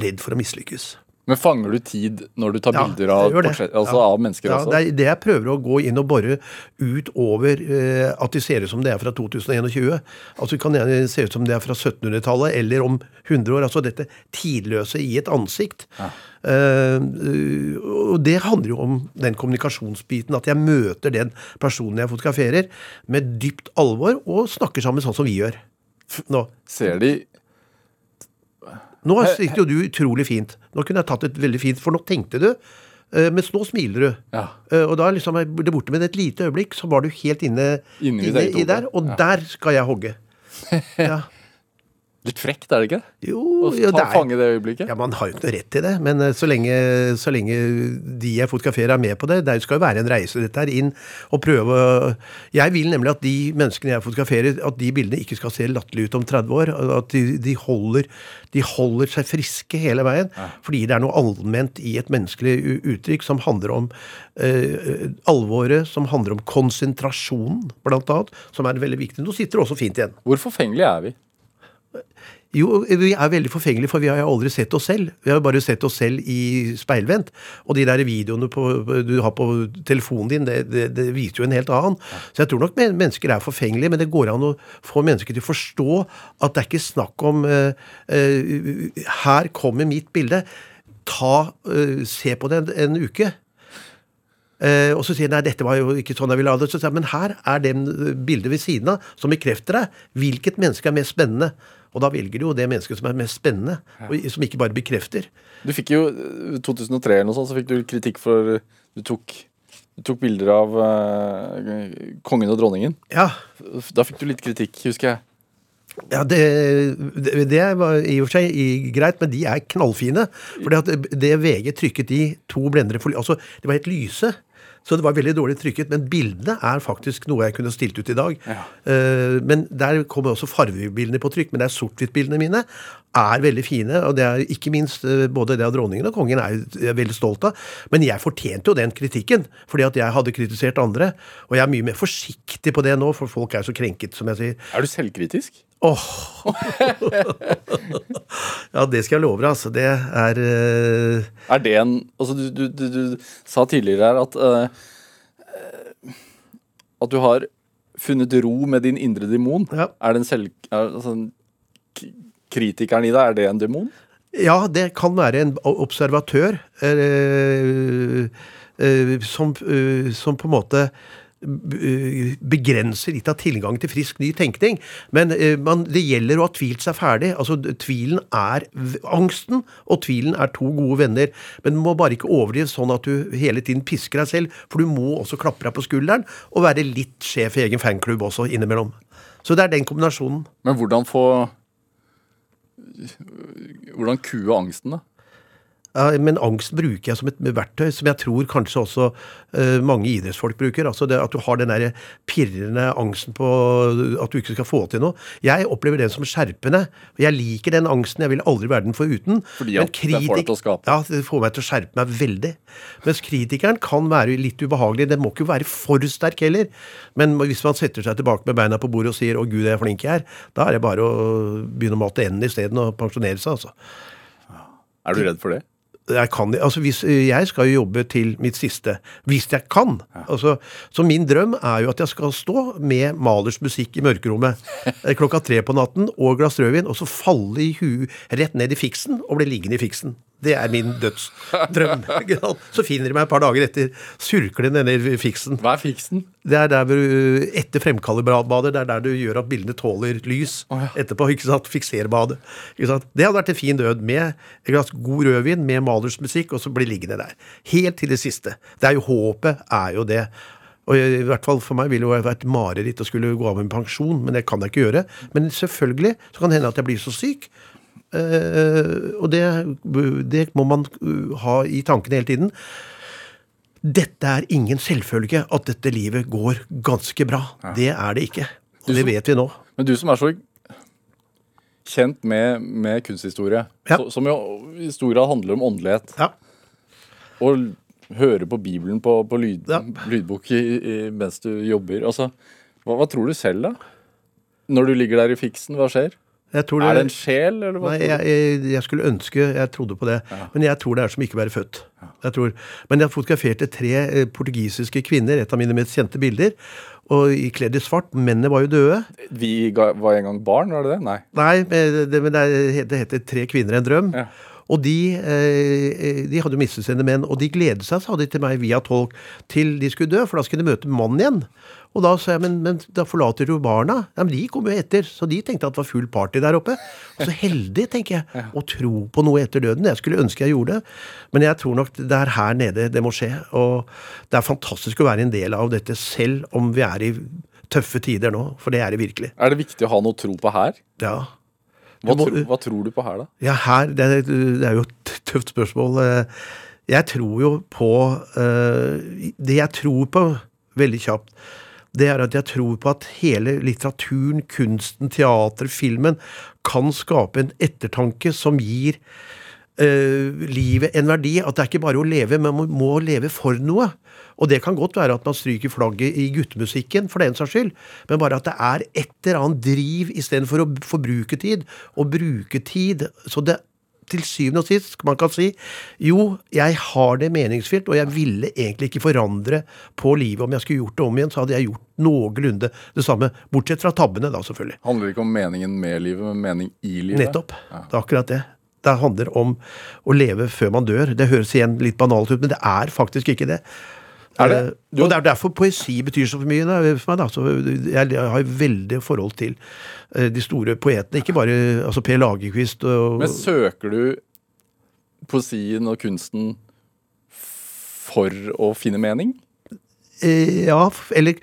redd for å mislykkes. Men fanger du tid når du tar Ja, bilder av, altså Ja. av mennesker ja, også? Det er det jeg prøver å gå inn og bore ut over eh, at de ser ut som det er fra 2021. Altså det kan gjerne se ut som det er fra 1700-tallet eller om 100 år. Altså dette tidløse i et ansikt. Eh, og det handler jo om den kommunikasjonsbiten. At jeg møter den personen jeg fotograferer med dypt alvor og snakker sammen sånn som vi gjør. Nå. Ser de Nå sitter jo du utrolig fint. Nå kunne jeg tatt et veldig fint, for nå tenkte du. eh, Mens nå smiler du. Ja. Eh, Og da liksom er det borte men et lite øyeblikk, så var du helt inne, Inne i inne i der. Og Ja. der skal jeg hogge. Ja. Litt frekt, er det ikke? Jo, Å ja, det er, fange det øyeblikket? ja, Man har jo ikke noe rett til det, men eh, så lenge, så lenge de jeg fotograferer er med på det Det skal jo være en reise dette her inn og prøve å- Jeg vil nemlig at de menneskene jeg fotograferer, at de bildene ikke skal se latterlige ut om 30 år. At de, de, holder, de holder seg friske hele veien. Fordi det er noe allment i et menneskelig uttrykk som handler om eh, alvoret, som handler om konsentrasjonen, blant annet, som er veldig viktig. Nå sitter det også fint igjen. Hvor forfengelige er vi? Jo, vi er veldig forfengelige, for vi har aldri sett oss selv. Vi har jo bare sett oss selv i speilvendt. Og de der videoene på, du har på telefonen din, det, det, det viser jo en helt annen. Så jeg tror nok mennesker er forfengelige, men det går an å få mennesker til å forstå at det er ikke snakk om uh, uh, Her kommer mitt bilde. Ta, uh, Se på det en, en uke. Uh, og så sier han nei, dette var jo ikke sånn jeg ville ha det. Så sier men her er det bildet ved siden av som bekrefter deg. Hvilket menneske er mest spennende? Og da velger du jo det mennesket som er mest spennende, og som ikke bare bekrefter. Du fikk jo eh, 2003 eller noe sånt, så fikk du kritikk for Du tok, du tok bilder av uh, kongen og dronningen. Ja, Da fikk du litt kritikk, husker jeg. ja det, det, det var i og for seg greit, men de er knallfine. For det VG trykket i to blendere for Altså, det var helt lyse. Så det var veldig dårlig trykket, men bildene er faktisk noe jeg kunne stilt ut i dag. Ja. Eh, men der kommer også fargebildene på trykk, men det er sort-hvitt-bildene mine er veldig fine. Og det er ikke minst eh, både det av dronningen og kongen er jeg veldig stolt av. Men jeg fortjente jo den kritikken, fordi at jeg hadde kritisert andre. Og jeg er mye mer forsiktig på det nå, for folk er så krenket, som jeg sier. Er du selvkritisk? Åh! ja, det skal jeg love deg, altså. Det er uh... Er det en Altså, du, du, du, du sa tidligere her at eh, At du har funnet ro med din indre demon. Ja. Er den en selv... Er, altså, kritikeren i deg, er det en demon? Ja, det kan være en observatør uh, som, som på en måte begrenser litt av tilgangen til frisk ny tenkning. Men eh, man, det gjelder å ha tvilt seg ferdig. Altså, Tvilen er Angsten og tvilen er to gode venner. Men du må bare ikke overdrive sånn at du hele tiden pisker deg selv, for du må også klappe deg på skulderen og være litt sjef i egen fanklubb også innimellom. Så det er den kombinasjonen. Men hvordan få Hvordan kue angsten, da? Men angst bruker jeg som et verktøy, som jeg tror kanskje også eh, mange idrettsfolk bruker. Altså det At du har den der pirrende angsten på at du ikke skal få til noe. Jeg opplever den som skjerpende. Jeg liker den angsten. Jeg vil aldri være den foruten. Fordi at at det får deg til å skape. Ja, det får meg til å skjerpe meg veldig. Mens kritikeren kan være litt ubehagelig. Den må ikke være for sterk heller. Men hvis man setter seg tilbake med beina på bordet og sier 'Å, gud, jeg er flink jeg er', da er det bare å begynne å mate enden isteden og pensjonere seg, altså. Er du redd for det? Jeg kan, altså hvis, jeg skal jo jobbe til mitt siste, hvis jeg kan. Altså, så min drøm er jo at jeg skal stå med Malers musikk i mørkerommet eh, klokka tre på natten og glass rødvin, og så falle i huet rett ned i fiksen og bli liggende i fiksen. Det er min dødsdrøm. så finner de meg et par dager etter, surkler ned fiksen. Hva er fiksen? Det er der du- etter fremkallerbadet, det er der du gjør at bildene tåler lys oh, ja. etterpå. ikke sant? Fikserbadet. Ikke sant? Det hadde vært en fin død med et glass god rødvin med Malers musikk, og så bli liggende der. Helt til det siste. Det er jo håpet, er jo det. Og i hvert fall For meg ville det vært mareritt å skulle gå av med pensjon, men det kan jeg ikke gjøre. Men selvfølgelig så kan det hende at jeg blir så syk. Eh, og det, det må man uh, ha i tankene hele tiden. Dette er ingen selvfølge at dette livet går ganske bra. Det er det ikke. Og det vet vi nå. Men du som er så kjent med, med kunsthistorie, Ja. så, som jo grad handler om åndelighet, Ja. og høre på Bibelen på, på lyd, Ja. lydbok i, i, mens du jobber altså, hva, hva tror du selv, da? Når du ligger der i fiksen, hva skjer? Jeg tror Er det en sjel, eller hva? Nei, jeg, jeg, jeg skulle ønske jeg trodde på det, men jeg tror det er som ikke å være født. Jeg tror. Men jeg fotograferte tre eh, portugisiske kvinner, et av mine mest kjente bilder, og i kledd i svart. Mennene var jo døde. Vi ga, var en gang barn, var det det? Nei. Nei, men det, men det, det heter 'Tre kvinner, en drøm'. Ja. Og de, eh, de hadde jo mistet sine menn, og de gledet seg, sa de til meg via tolk, til de skulle dø, for da skulle de møte mannen igjen. Og da sa jeg, men, men da forlater du barna. Ja, men de kom jo etter, så de tenkte at det var full party der oppe. Og så heldig, tenker jeg, å tro på noe etter døden. Jeg skulle ønske jeg gjorde det, men jeg tror nok det er her nede det må skje. Og det er fantastisk å være en del av dette, selv om vi er i tøffe tider nå, for det er det virkelig. Er det viktig å ha noe tro på her? Ja. Hva, må- tro, hva tror du på her, da? Ja, her Det er, det er jo et tøft spørsmål. Eh, Jeg tror jo på eh, Det jeg tror på, veldig kjapt, det er at jeg tror på at hele litteraturen, kunsten, teatret, filmen kan skape en ettertanke som gir eh, livet en verdi. At det er ikke bare å leve, men man må leve for noe. Og det kan godt være at man stryker flagget i guttemusikken, for den saks skyld, men bare at det er et eller annet driv istedenfor å forbruke tid. Og bruke tid. Så det til syvende og sist man kan si jo, jeg har det meningsfylt, og jeg ville egentlig ikke forandre på livet. Om jeg skulle gjort det om igjen, så hadde jeg gjort noenlunde det samme. Bortsett fra tabbene, da, selvfølgelig. Handler det ikke om meningen med livet, men mening i livet? Nettopp. Det er akkurat det. Det handler om å leve før man dør. Det høres igjen litt banalt ut, men det er faktisk ikke det. Er det? Eh, Du- og det er derfor poesi betyr så mye for meg. Da. Så jeg, jeg har veldig forhold til eh, de store poetene. Ikke bare altså Per Lagerkvist og Men søker du poesien og kunsten for å finne mening? Eh, Ja, eller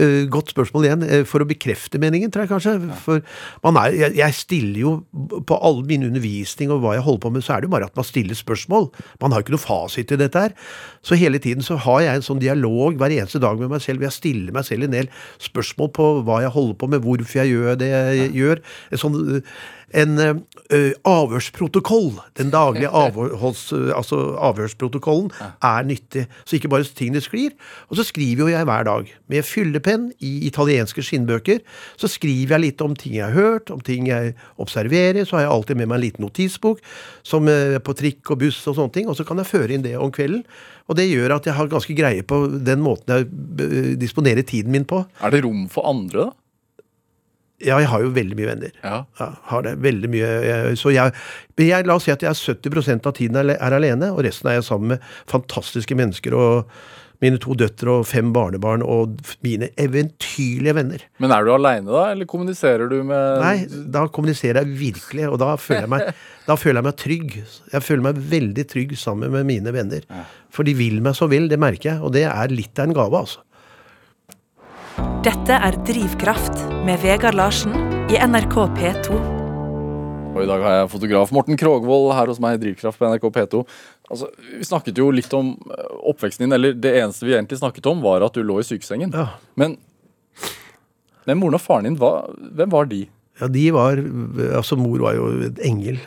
uh, godt spørsmål igjen. eh, For å bekrefte meningen, tror jeg kanskje. For man er, jeg, jeg stiller jo på all min undervisning og hva jeg holder på med, så er det jo bare at man stiller spørsmål. Man har jo ikke noe fasit i dette her. Så hele tiden så har jeg en sånn dialog hver eneste dag med meg selv, hvor jeg stiller meg selv en del spørsmål på hva jeg holder på med, hvorfor jeg gjør det jeg gjør. En sånn eh, en eh, avhørsprotokoll. Den daglige avhørs, altså avhørsprotokollen er nyttig. Så ikke bare tingene sklir. Og så skriver jo jeg hver dag. Med fyllepenn i italienske skinnbøker. Så skriver jeg litt om ting jeg har hørt, om ting jeg observerer. Så har jeg alltid med meg en liten notisbok som på trikk og buss og sånne ting. Og så kan jeg føre inn det om kvelden. Og det gjør at jeg har ganske greie på den måten jeg disponerer tiden min på. Er det rom for andre, da? Ja, jeg har jo veldig mye venner. Ja. Ja, har det veldig mye. Jeg- Så jeg, men jeg, la oss si at jeg er 70% av tiden er, er alene, og resten er jeg sammen med fantastiske mennesker og mine to døtre og fem barnebarn og mine eventyrlige venner. Men er du aleine, da? Eller kommuniserer du med Nei, da kommuniserer jeg virkelig, og da føler jeg meg, da føler jeg meg trygg. Jeg føler meg veldig trygg sammen med mine venner. For de vil meg så vel, det merker jeg, og det er litt av en gave, altså. Dette er Drivkraft med Vegard Larsen i NRK P2. Og i dag har jeg fotograf Morten Krogvold her hos meg i Drivkraft på NRK P2. Altså, vi snakket jo litt om eh, oppveksten din, eller det eneste vi egentlig snakket om, var at du lå i sykesengen. Ja. Men, men moren og faren din, hva, hvem var de? Ja, de var Altså, mor var jo en engel.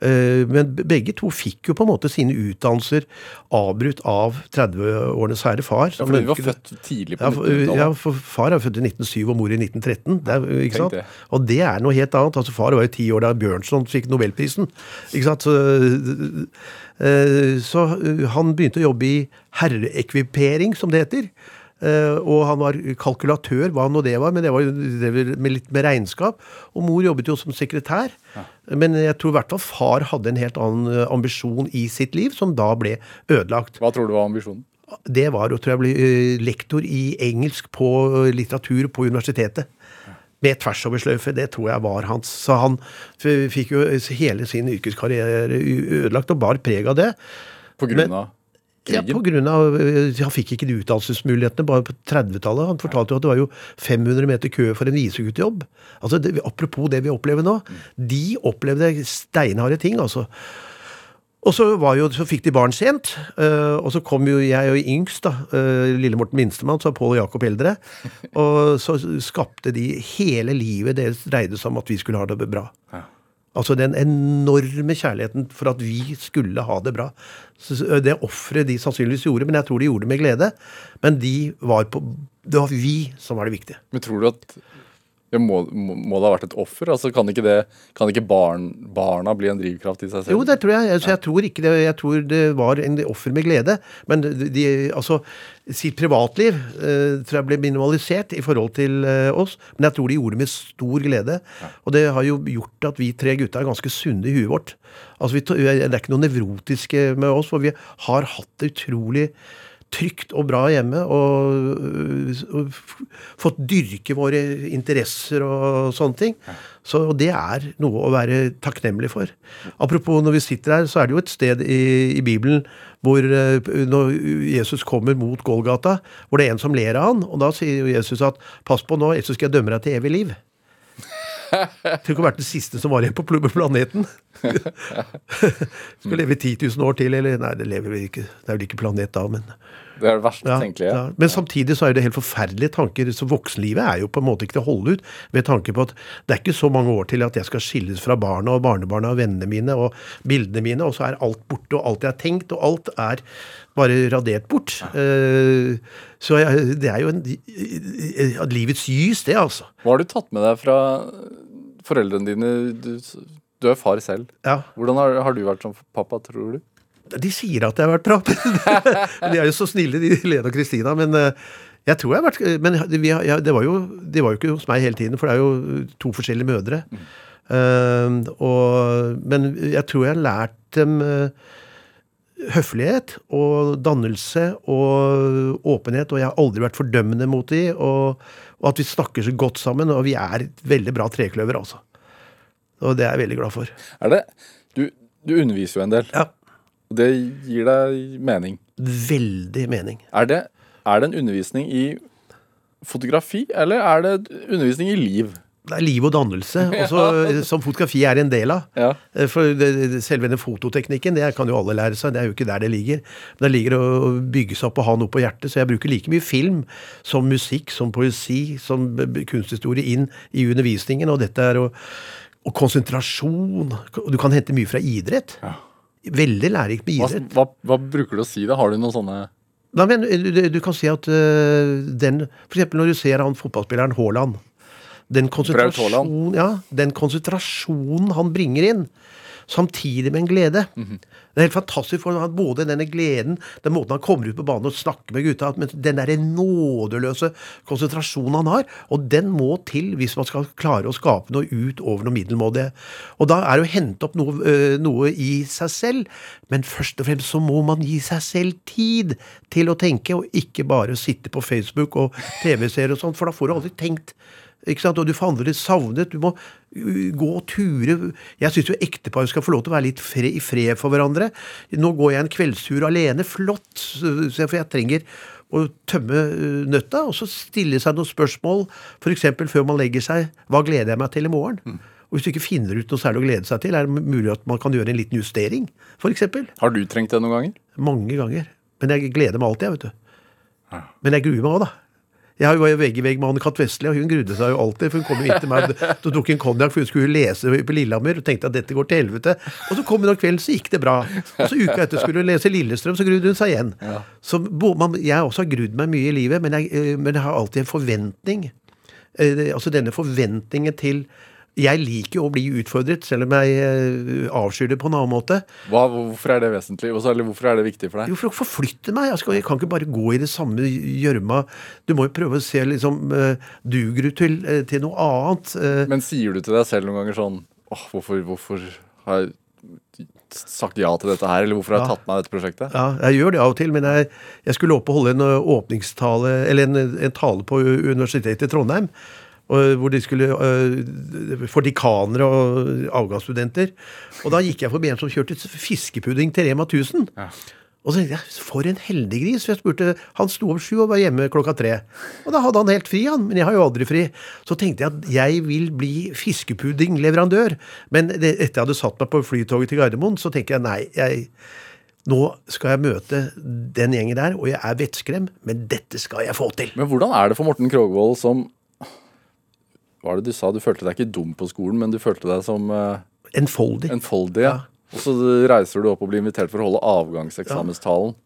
Eh, Men begge to fikk jo på en måte sine utdannelser avbrutt av 30-årenes herre far. Ja, for de var født tidlig på ja, for, 1900-tallet. ja, for far er født i 1907 og mor i 1913. Det er, ikke sant? det. Og det er noe helt annet. Altså Far var jo ti år da Bjørnson fikk nobelprisen. Ikke sant? Så, eh, så eh, han begynte å jobbe i herreekvipering, som det heter. Eh, og han var kalkulatør, hva nå det var, men det var jo med litt med regnskap. Og mor jobbet jo som sekretær. Men jeg tror i hvert fall far hadde en helt annen eh, ambisjon i sitt liv, som da ble ødelagt Hva tror du var ambisjonen? det var å tror jeg bli eh, lektor i engelsk på litteratur på universitetet. Med tversoversløyfe. Det tror jeg var hans. Så han fikk jo hele sin yrkeskarriere ødelagt og bar preg av det. På grunn Men- Ja, på grunn av, eh, Han fikk ikke de utdannelsesmulighetene bare på 30-tallet. Han fortalte jo at det var jo 500 meter kø for en viseguttjobb. Altså, det, apropos det vi opplever nå. De opplevde steinharde ting, altså. Og så, var jo, så fikk de barn sent, eh, og så kom jo jeg jo yngst, da. Uh, Lille Morten minstemann, så Pål og Jakob eldre. Og så skapte de hele livet deres dreide seg om at vi skulle ha det bra. Ja. Altså den enorme kjærligheten for at vi skulle ha det bra. Det offeret de sannsynligvis gjorde, men jeg tror de gjorde det med glede. Men de var på Det var vi som var det viktige. Men tror du at må, må, må det ha vært et offer? Altså, kan ikke, det, kan ikke barn, barna bli en drivkraft i seg selv? Jo, det tror jeg. Altså, jeg tror ikke det. Jeg tror det var en offer med glede. Men de, altså, sitt privatliv eh, tror jeg ble minimalisert i forhold til eh, oss. Men jeg tror de gjorde det med stor glede. Og det har jo gjort at vi tre gutta er ganske sunne i huet vårt. Altså, vi, det er ikke noe nevrotiske med oss, for vi har hatt det utrolig trygt og bra hjemme, og, og fått dyrke våre interesser og sånne ting. Så det er noe å være takknemlig for. Apropos når vi sitter her, så er det jo et sted i, i Bibelen hvor øh, når Jesus kommer mot Golgata, hvor det er en som ler av han, og da sier Jesus at pass på nå, ellers skal jeg dømme deg til evig liv. Tenk å være den siste som var igjen på pl- planeten. Skal leve 10 000 år til, eller Nei, det lever vi ikke. Det er vel ikke planet da, men Det er det verste ja, tenkelige. ja. Men samtidig så er det helt forferdelige tanker. Så voksenlivet er jo på en måte ikke til å holde ut ved tanke på at det er ikke så mange år til at jeg skal skilles fra barna og barnebarna og vennene mine og bildene mine, og så er alt borte, og alt jeg har tenkt, og alt er bare radert bort. Eh, så jeg, det er jo en, eh, livets gys, det, altså. Hva har du tatt med deg fra foreldrene dine? Du, du er far selv. Ja. Hvordan har, har du vært som pappa, tror du? De sier at jeg har vært bra. De er jo så snille, de Lene og Kristina. Men eh, jeg tror jeg har vært Men vi ja, det, var jo, det var jo ikke hos meg hele tiden, for det er jo to forskjellige mødre. Eh, og, men jeg tror jeg har lært dem eh, høflighet og dannelse og åpenhet, og jeg har aldri vært fordømmende mot de, og, og at vi snakker så godt sammen, og vi er et veldig bra trekløver, altså. Og det er jeg veldig glad for. Er det Du, du underviser jo en del. Ja. og Det gir deg mening. Veldig mening. Er det, er det en undervisning i fotografi, eller er det undervisning i liv? Det er liv og dannelse, også, som fotografi er en del av. Ja. Eh, For det, selve den fototeknikken det kan jo alle lære seg, det er jo ikke der det ligger. Men det ligger å bygge seg opp og ha noe på hjertet. Så jeg bruker like mye film som musikk, som poesi, som kunsthistorie inn i undervisningen. Og dette er å Og konsentrasjon. Du kan hente mye fra idrett. Veldig lærerikt med idrett. hva, hva bruker du å si da? Har du noen sånne Nei, men du, du- du kan si at øh, den eksempel når du ser han fotballspilleren Haaland. Den konsentrasjonen, ja, den konsentrasjonen han bringer inn, samtidig med en glede. Det er helt fantastisk, for han både denne gleden, den måten han kommer ut på banen og snakker med gutta, men den der nådeløse konsentrasjonen han har, og den må til hvis man skal klare å skape noe ut over noe middelmådige. Og da er det å hente opp noe, noe i seg selv, men først og fremst så må man gi seg selv tid til å tenke, og ikke bare sitte på Facebook og TV-serier og sånt, for da får du aldri tenkt. Ikke sant? Og du får andre savnet. Du må gå og ture. Jeg syns jo ektepar skal få lov til å være litt fre, i fred for hverandre. Nå går jeg en kveldstur alene. Flott. For jeg trenger å tømme uh, nøtta, og så stille seg noen spørsmål, f.eks. før man legger seg. Hva gleder jeg meg til i morgen? Og Hvis du ikke finner ut noe særlig å glede seg til, er det mulig at man kan gjøre en liten justering, f.eks. Har du trengt det noen ganger? Mange ganger. Men jeg gleder meg alltid, jeg, vet du. Men jeg gruer meg òg, da. Jeg var jo vegg i vegg med Anne-Kat. Vestli, og hun grudde seg jo alltid. For hun kom jo inn til meg og tok en konjakk, for hun skulle lese på Lillehammer og tenkte at dette går til helvete. Og så kom hun om kvelden, så gikk det bra. Og så uka etter skulle hun lese Lillestrøm, så grudde hun seg igjen. Så bo- man, jeg også har grudd meg mye i livet, men jeg, eh, men jeg har alltid en forventning. Eh, Altså denne forventningen til Jeg liker jo å bli utfordret, selv om jeg eh, avskyr det på en annen måte. Hva, hvorfor er det vesentlig? Eller hvorfor er det viktig for deg? Jo, for å forflytte meg. Jeg, skal, jeg kan ikke bare gå i det samme gjørma. Du må jo prøve å se liksom uh, Duger du til, eh, til noe annet? Eh, Men sier du til deg selv noen ganger sånn Åh, hvorfor, hvorfor har jeg sagt ja til dette her? Eller hvorfor har jeg Ja. tatt meg dette prosjektet? ja, jeg gjør det av og til, men jeg, jeg skulle opp og holde en åpningstale, eller en, en tale på Universitetet i Trondheim. Hvor de skulle ø, For dekanere og avgangsstudenter. Og da gikk jeg forbi en som kjørte fiskepudding til Rema 1000. Og så tenkte jeg, for en heldig gris. For jeg spurte, Han sto opp sju og var hjemme klokka tre. Og da hadde han helt fri, han. Men jeg har jo aldri fri. Så tenkte jeg at jeg vil bli fiskepuddingleverandør. Men det, etter jeg hadde satt meg på flytoget til Gardermoen, så tenker jeg nei. jeg nå skal jeg møte den gjengen der, og jeg er vettskrem, men dette skal jeg få til. Men hvordan er det for Morten Krogvold som Hva er det du sa? Du følte deg ikke dum på skolen, men du følte deg som uh, Enfoldig. enfoldig. Ja. Og så reiser du opp og blir invitert for å holde avgangseksamenstalen.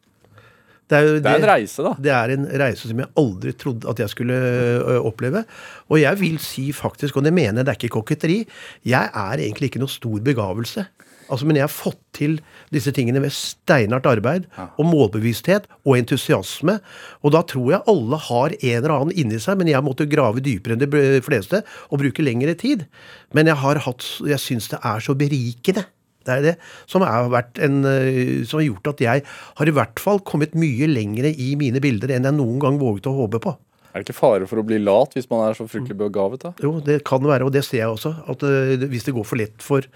Det er, jo Det er en reise, da. Det er en reise som jeg aldri trodde at jeg skulle ø, oppleve. Og jeg vil si faktisk, og det mener jeg, det er ikke koketteri, jeg er egentlig ikke noe stor begavelse. Altså, Men jeg har fått til disse tingene ved steinhardt arbeid og målbevissthet og entusiasme. Og da tror jeg alle har en eller annen inni seg, men jeg måtte grave dypere enn de fleste og bruke lengre tid. Men jeg har hatt, jeg syns det er så berikende. Det er det som er vært en, eh, som har gjort at jeg har i hvert fall kommet mye lengre i mine bilder enn jeg noen gang våget å håpe på. Er det ikke fare for å bli lat hvis man er så fryktelig begavet, da? Jo, det kan være, og det ser jeg også. At uh, hvis det går for lett for,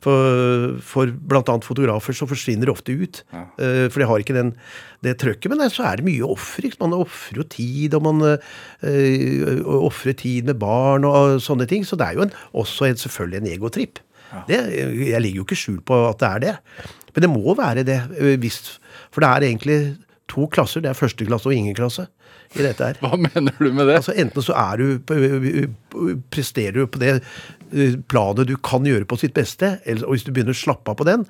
for, for bl.a. fotografer, så forsvinner det ofte ut. Eh, for de har ikke den, det trøkket. Men så er det mye offer. Man ofrer jo tid, og man uh, ofrer tid med barn og sånne ting. Så det er jo en, også en, selvfølgelig en egotripp. Det, jeg legger jo ikke skjul på at det er det. Men det må være det. Hvis, for det er egentlig to klasser. Det er første klasse og ingen klasse i dette her. Hva mener du med det? Altså Enten så er du presterer du på det eh, planet du kan gjøre på sitt beste, eller, og hvis du begynner å slappe av på den,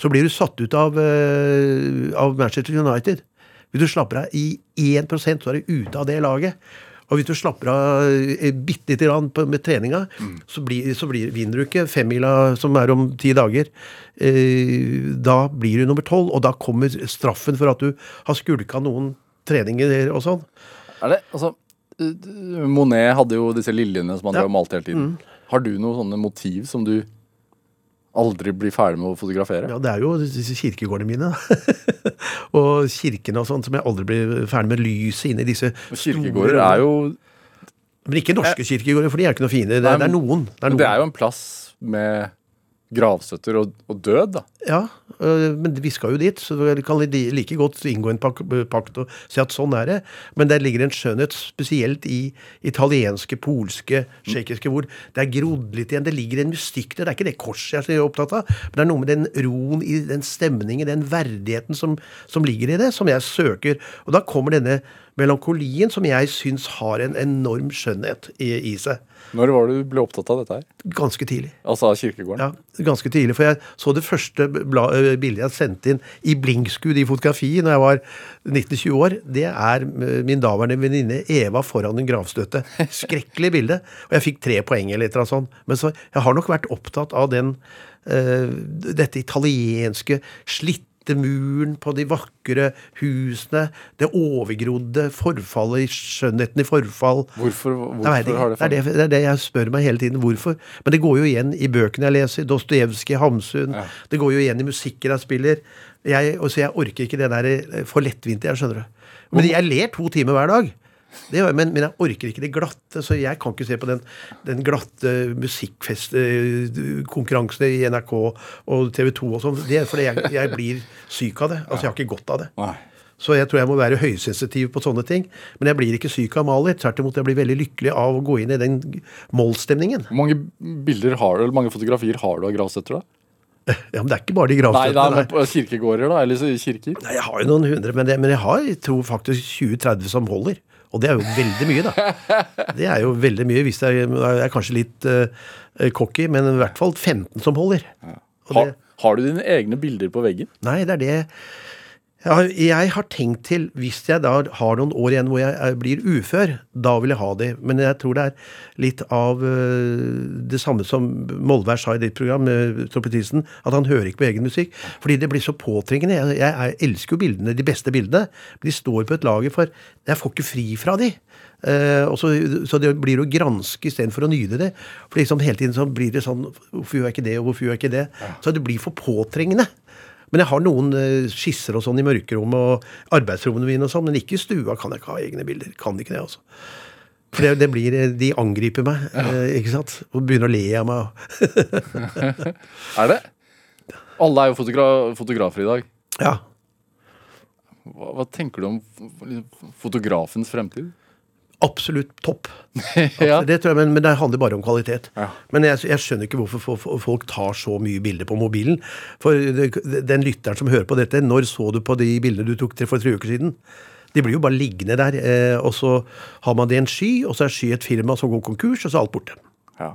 så blir du satt ut av, eh, av Manchester United. Hvis du slapper av i 1% så er du ute av det laget. Og hvis du slapper av eh, bitte lite grann med treninga, så, blir, så blir, vinner du ikke femmila som er om ti dager. Eh, da blir du nummer tolv, og da kommer straffen for at du har skulka noen treninger og sånn. Er det, altså, eh, Monet hadde jo disse liljene som han Ja. drev og malte hele tiden. Har du noen sånne motiv som du aldri blir ferdig med å fotografere? Ja, det er jo disse kirkegårdene mine. og kirkene og sånn, som jeg aldri blir ferdig med lyset inni disse store... Kirkegårder er jo Men ikke norske kirkegårder, for de er ikke noe fine. Det, Nei, det er noen. Det er Men noen. det er jo en plass med gravstøtter og, og død, da. Ja, øh, men vi skal jo dit, så vi kan like godt inngå en pak pakt og si at sånn er det. Men der ligger en skjønnhet spesielt i italienske, polske, tsjekkiske, hvor det er grodd litt igjen. Det ligger en mystikk der. Det er ikke det korset jeg er opptatt av, men det er noe med den roen i den stemningen, den verdigheten som, som ligger i det, som jeg søker. Og da kommer denne melankolien som jeg syns har en enorm skjønnhet i, i seg. Når var det du ble opptatt av dette her? Ganske tidlig. Altså av kirkegården? Ja, ganske tidlig. For jeg så det første eh, bildet jeg sendte inn i blinkskudd i fotografi når jeg var 19-20 år. Det er eh, min daværende venninne Eva foran en gravstøtte. Skrekkelig bilde. Og jeg fikk tre poeng eller et eller annet sånt. Men så, jeg har nok vært opptatt av den uh, dette italienske slitte muren på de vakre husene, det overgrodde forfallet skjønnheten i forfall. Hvorfor, hvorfor ikke. har det det, er det, det er det jeg spør meg hele tiden. Hvorfor? Men det går jo igjen i bøkene jeg leser. Dostojevskij, Hamsun. Det går jo igjen i musikken jeg spiller. Jeg, så jeg orker ikke det der eh, for lettvinte, jeg skjønner du. Men jeg ler to timer hver dag. Jeg, men, men jeg orker ikke det glatte, så jeg kan ikke se på den, den glatte musikkfestkonkurransen i NRK og TV 2 og sånn. Det fordi jeg, jeg blir syk av det. Altså, jeg har ikke godt av det. Nei. Så jeg tror jeg må være høysensitiv på sånne ting. Men jeg blir ikke syk av Maler. Tvert imot, jeg blir veldig lykkelig av å gå inn i den mollstemningen. Hvor mange bilder har du, eller mange fotografier har du av gravstøtter, da? Ja, men det er ikke bare de Nei, gravstøttene. Nei, på kirkegårder, da? Eller kirker? Nei, jeg har jo noen hundre, men, det, men jeg har jeg tror faktisk 20-30 som holder. Og det er jo veldig mye, da. Det er jo veldig mye hvis jeg, er, er kanskje litt uh, cocky, men i hvert fall 15 som holder. Og Har, har du dine egne bilder på veggen? nei, det er det jeg har, tenkt til, hvis jeg da har noen år igjen hvor jeg blir ufør, da vil jeg ha det. Men jeg tror det er litt av øh, det samme som Molvær sa i ditt program, trompetisten, at han hører ikke på egen musikk. Fordi det blir så påtrengende. Jeg, jeg, jeg elsker jo bildene, de beste bildene. De står på et lager, for jeg får ikke fri fra de. Eh, og så, så det blir å granske istedenfor å nyte det. For liksom hele tiden så blir det sånn Hvorfor gjør jeg ikke det, og hvorfor gjør jeg ikke det? Så det blir for påtrengende. Men jeg har noen eh, skisser og sånn i mørkerommet og arbeidsrommene mine og sånn, men ikke i stua kan jeg ikke ha egne bilder. Kan ikke det, altså. For det, det blir, eh, De angriper meg, ja. ikke sant? Og begynner å le av meg. Er det? Alle er jo fotogra fotografer i dag. Ja. Hva, hva tenker du om fotografens fremtid? Absolutt topp. ja. Det tror jeg, men, men det handler bare om kvalitet. Ja. Men jeg, jeg skjønner ikke hvorfor fo- fo- folk tar så mye bilder på mobilen. For den lytteren som hører på dette, når så du på de bildene du tok for tre uker siden? De blir jo bare liggende der, eh, og så har man det i en sky, og så er sky et firma som går konkurs, og så er alt borte. ja.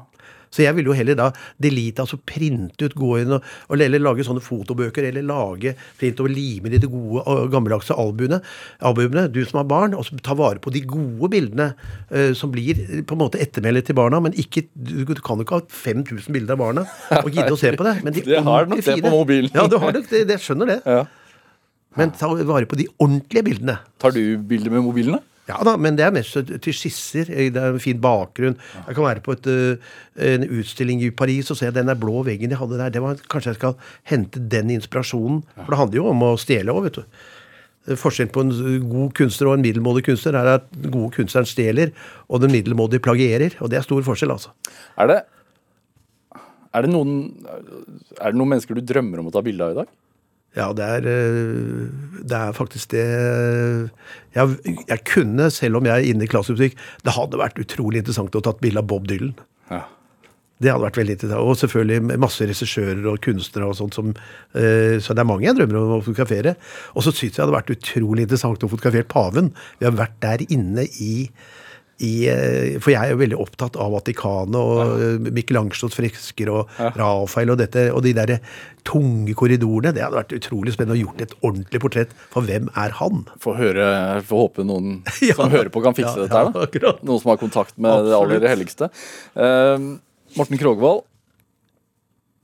Så jeg vil jo heller da delete, altså printe ut, gå inn og, eller lage sånne fotobøker, eller lage print og lime i de gode og gammeldagse albumene, albumene, du som har barn, og ta vare på de gode bildene uh, som blir eh, på en måte ettermælet til barna, men ikke, du, du kan jo ikke ha 5000 bilder av barna og gidde å se på det. Men de Det har nok fine, det på mobilen. Ja, du har nok det, det jeg skjønner det. ja. Men ta vare på de ordentlige bildene. Tar du bilder med mobilen, da? Ja da, men det er mest til skisser. Det er en fin bakgrunn. Jeg kan være på et, øh, en utstilling i Paris og se den der blå veggen de hadde der. Det var, kanskje jeg skal hente den inspirasjonen. For det handler jo om å stjele òg, vet du. Forskjellen på en god kunstner og en middelmådig kunstner er at den gode kunstneren stjeler, og den middelmådige plagierer. Og det er stor forskjell, altså. Er det, er det noen Er det noen mennesker du drømmer om å ta bilde av i dag? Ja, det er, øh, det er faktisk det jeg, jeg kunne, selv om jeg er inne i klassemusikk Det hadde vært utrolig interessant å tatt bilde av Bob Dylan. Ja. Det hadde vært veldig interessant. Og selvfølgelig masse regissører og kunstnere og sånt som øh, Så det er mange jeg drømmer om å fotografere. Og så syns jeg det hadde vært utrolig interessant å fotografere paven. Vi har vært der inne i i, øh, for jeg er jo veldig opptatt av Vatikanet og ja. Michelangelos fresker og ja. Rafael og dette, og de der tunge korridorene. Det hadde vært utrolig spennende å gjort et ordentlig portrett. For hvem er han? Få høre, får håpe noen ja. som hører på, kan fikse dette her. Noen som har kontakt med Absolutt. det aller helligste. Uh, Morten Krogvold,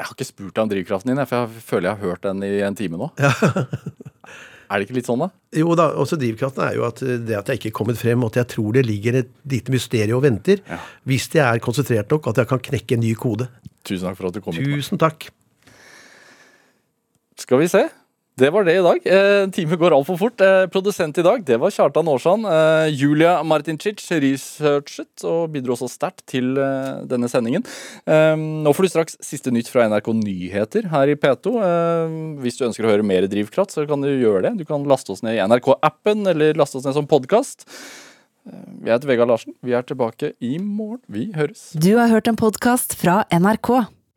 jeg har ikke spurt deg om drivkraften din, for jeg føler jeg har hørt den i en time nå. Er det ikke litt sånn, da? Jo da, også drivkraften er jo at eh, det at jeg ikke er kommet frem, og at jeg tror det ligger et lite mysterium og venter. Ja. Hvis jeg er konsentrert nok, at jeg kan knekke en ny kode. Tusen takk for at du kom. Tusen takk. Skal vi se. Det var det i dag. Eh, Time går altfor fort. Eh, produsent i dag det var Kjartan Aarsand. Eh, Julia Martincic researchet og bidro også sterkt til denne sendingen. Nå får du straks siste nytt fra NRK Nyheter her i P2. Eh, hvis du ønsker å høre mer Drivkraft, så kan du gjøre det. Du kan laste oss ned i NRK-appen eller laste oss ned som podkast. Jeg heter Vegard Larsen. Vi er tilbake i morgen. Vi høres. Du har hørt en podkast fra NRK.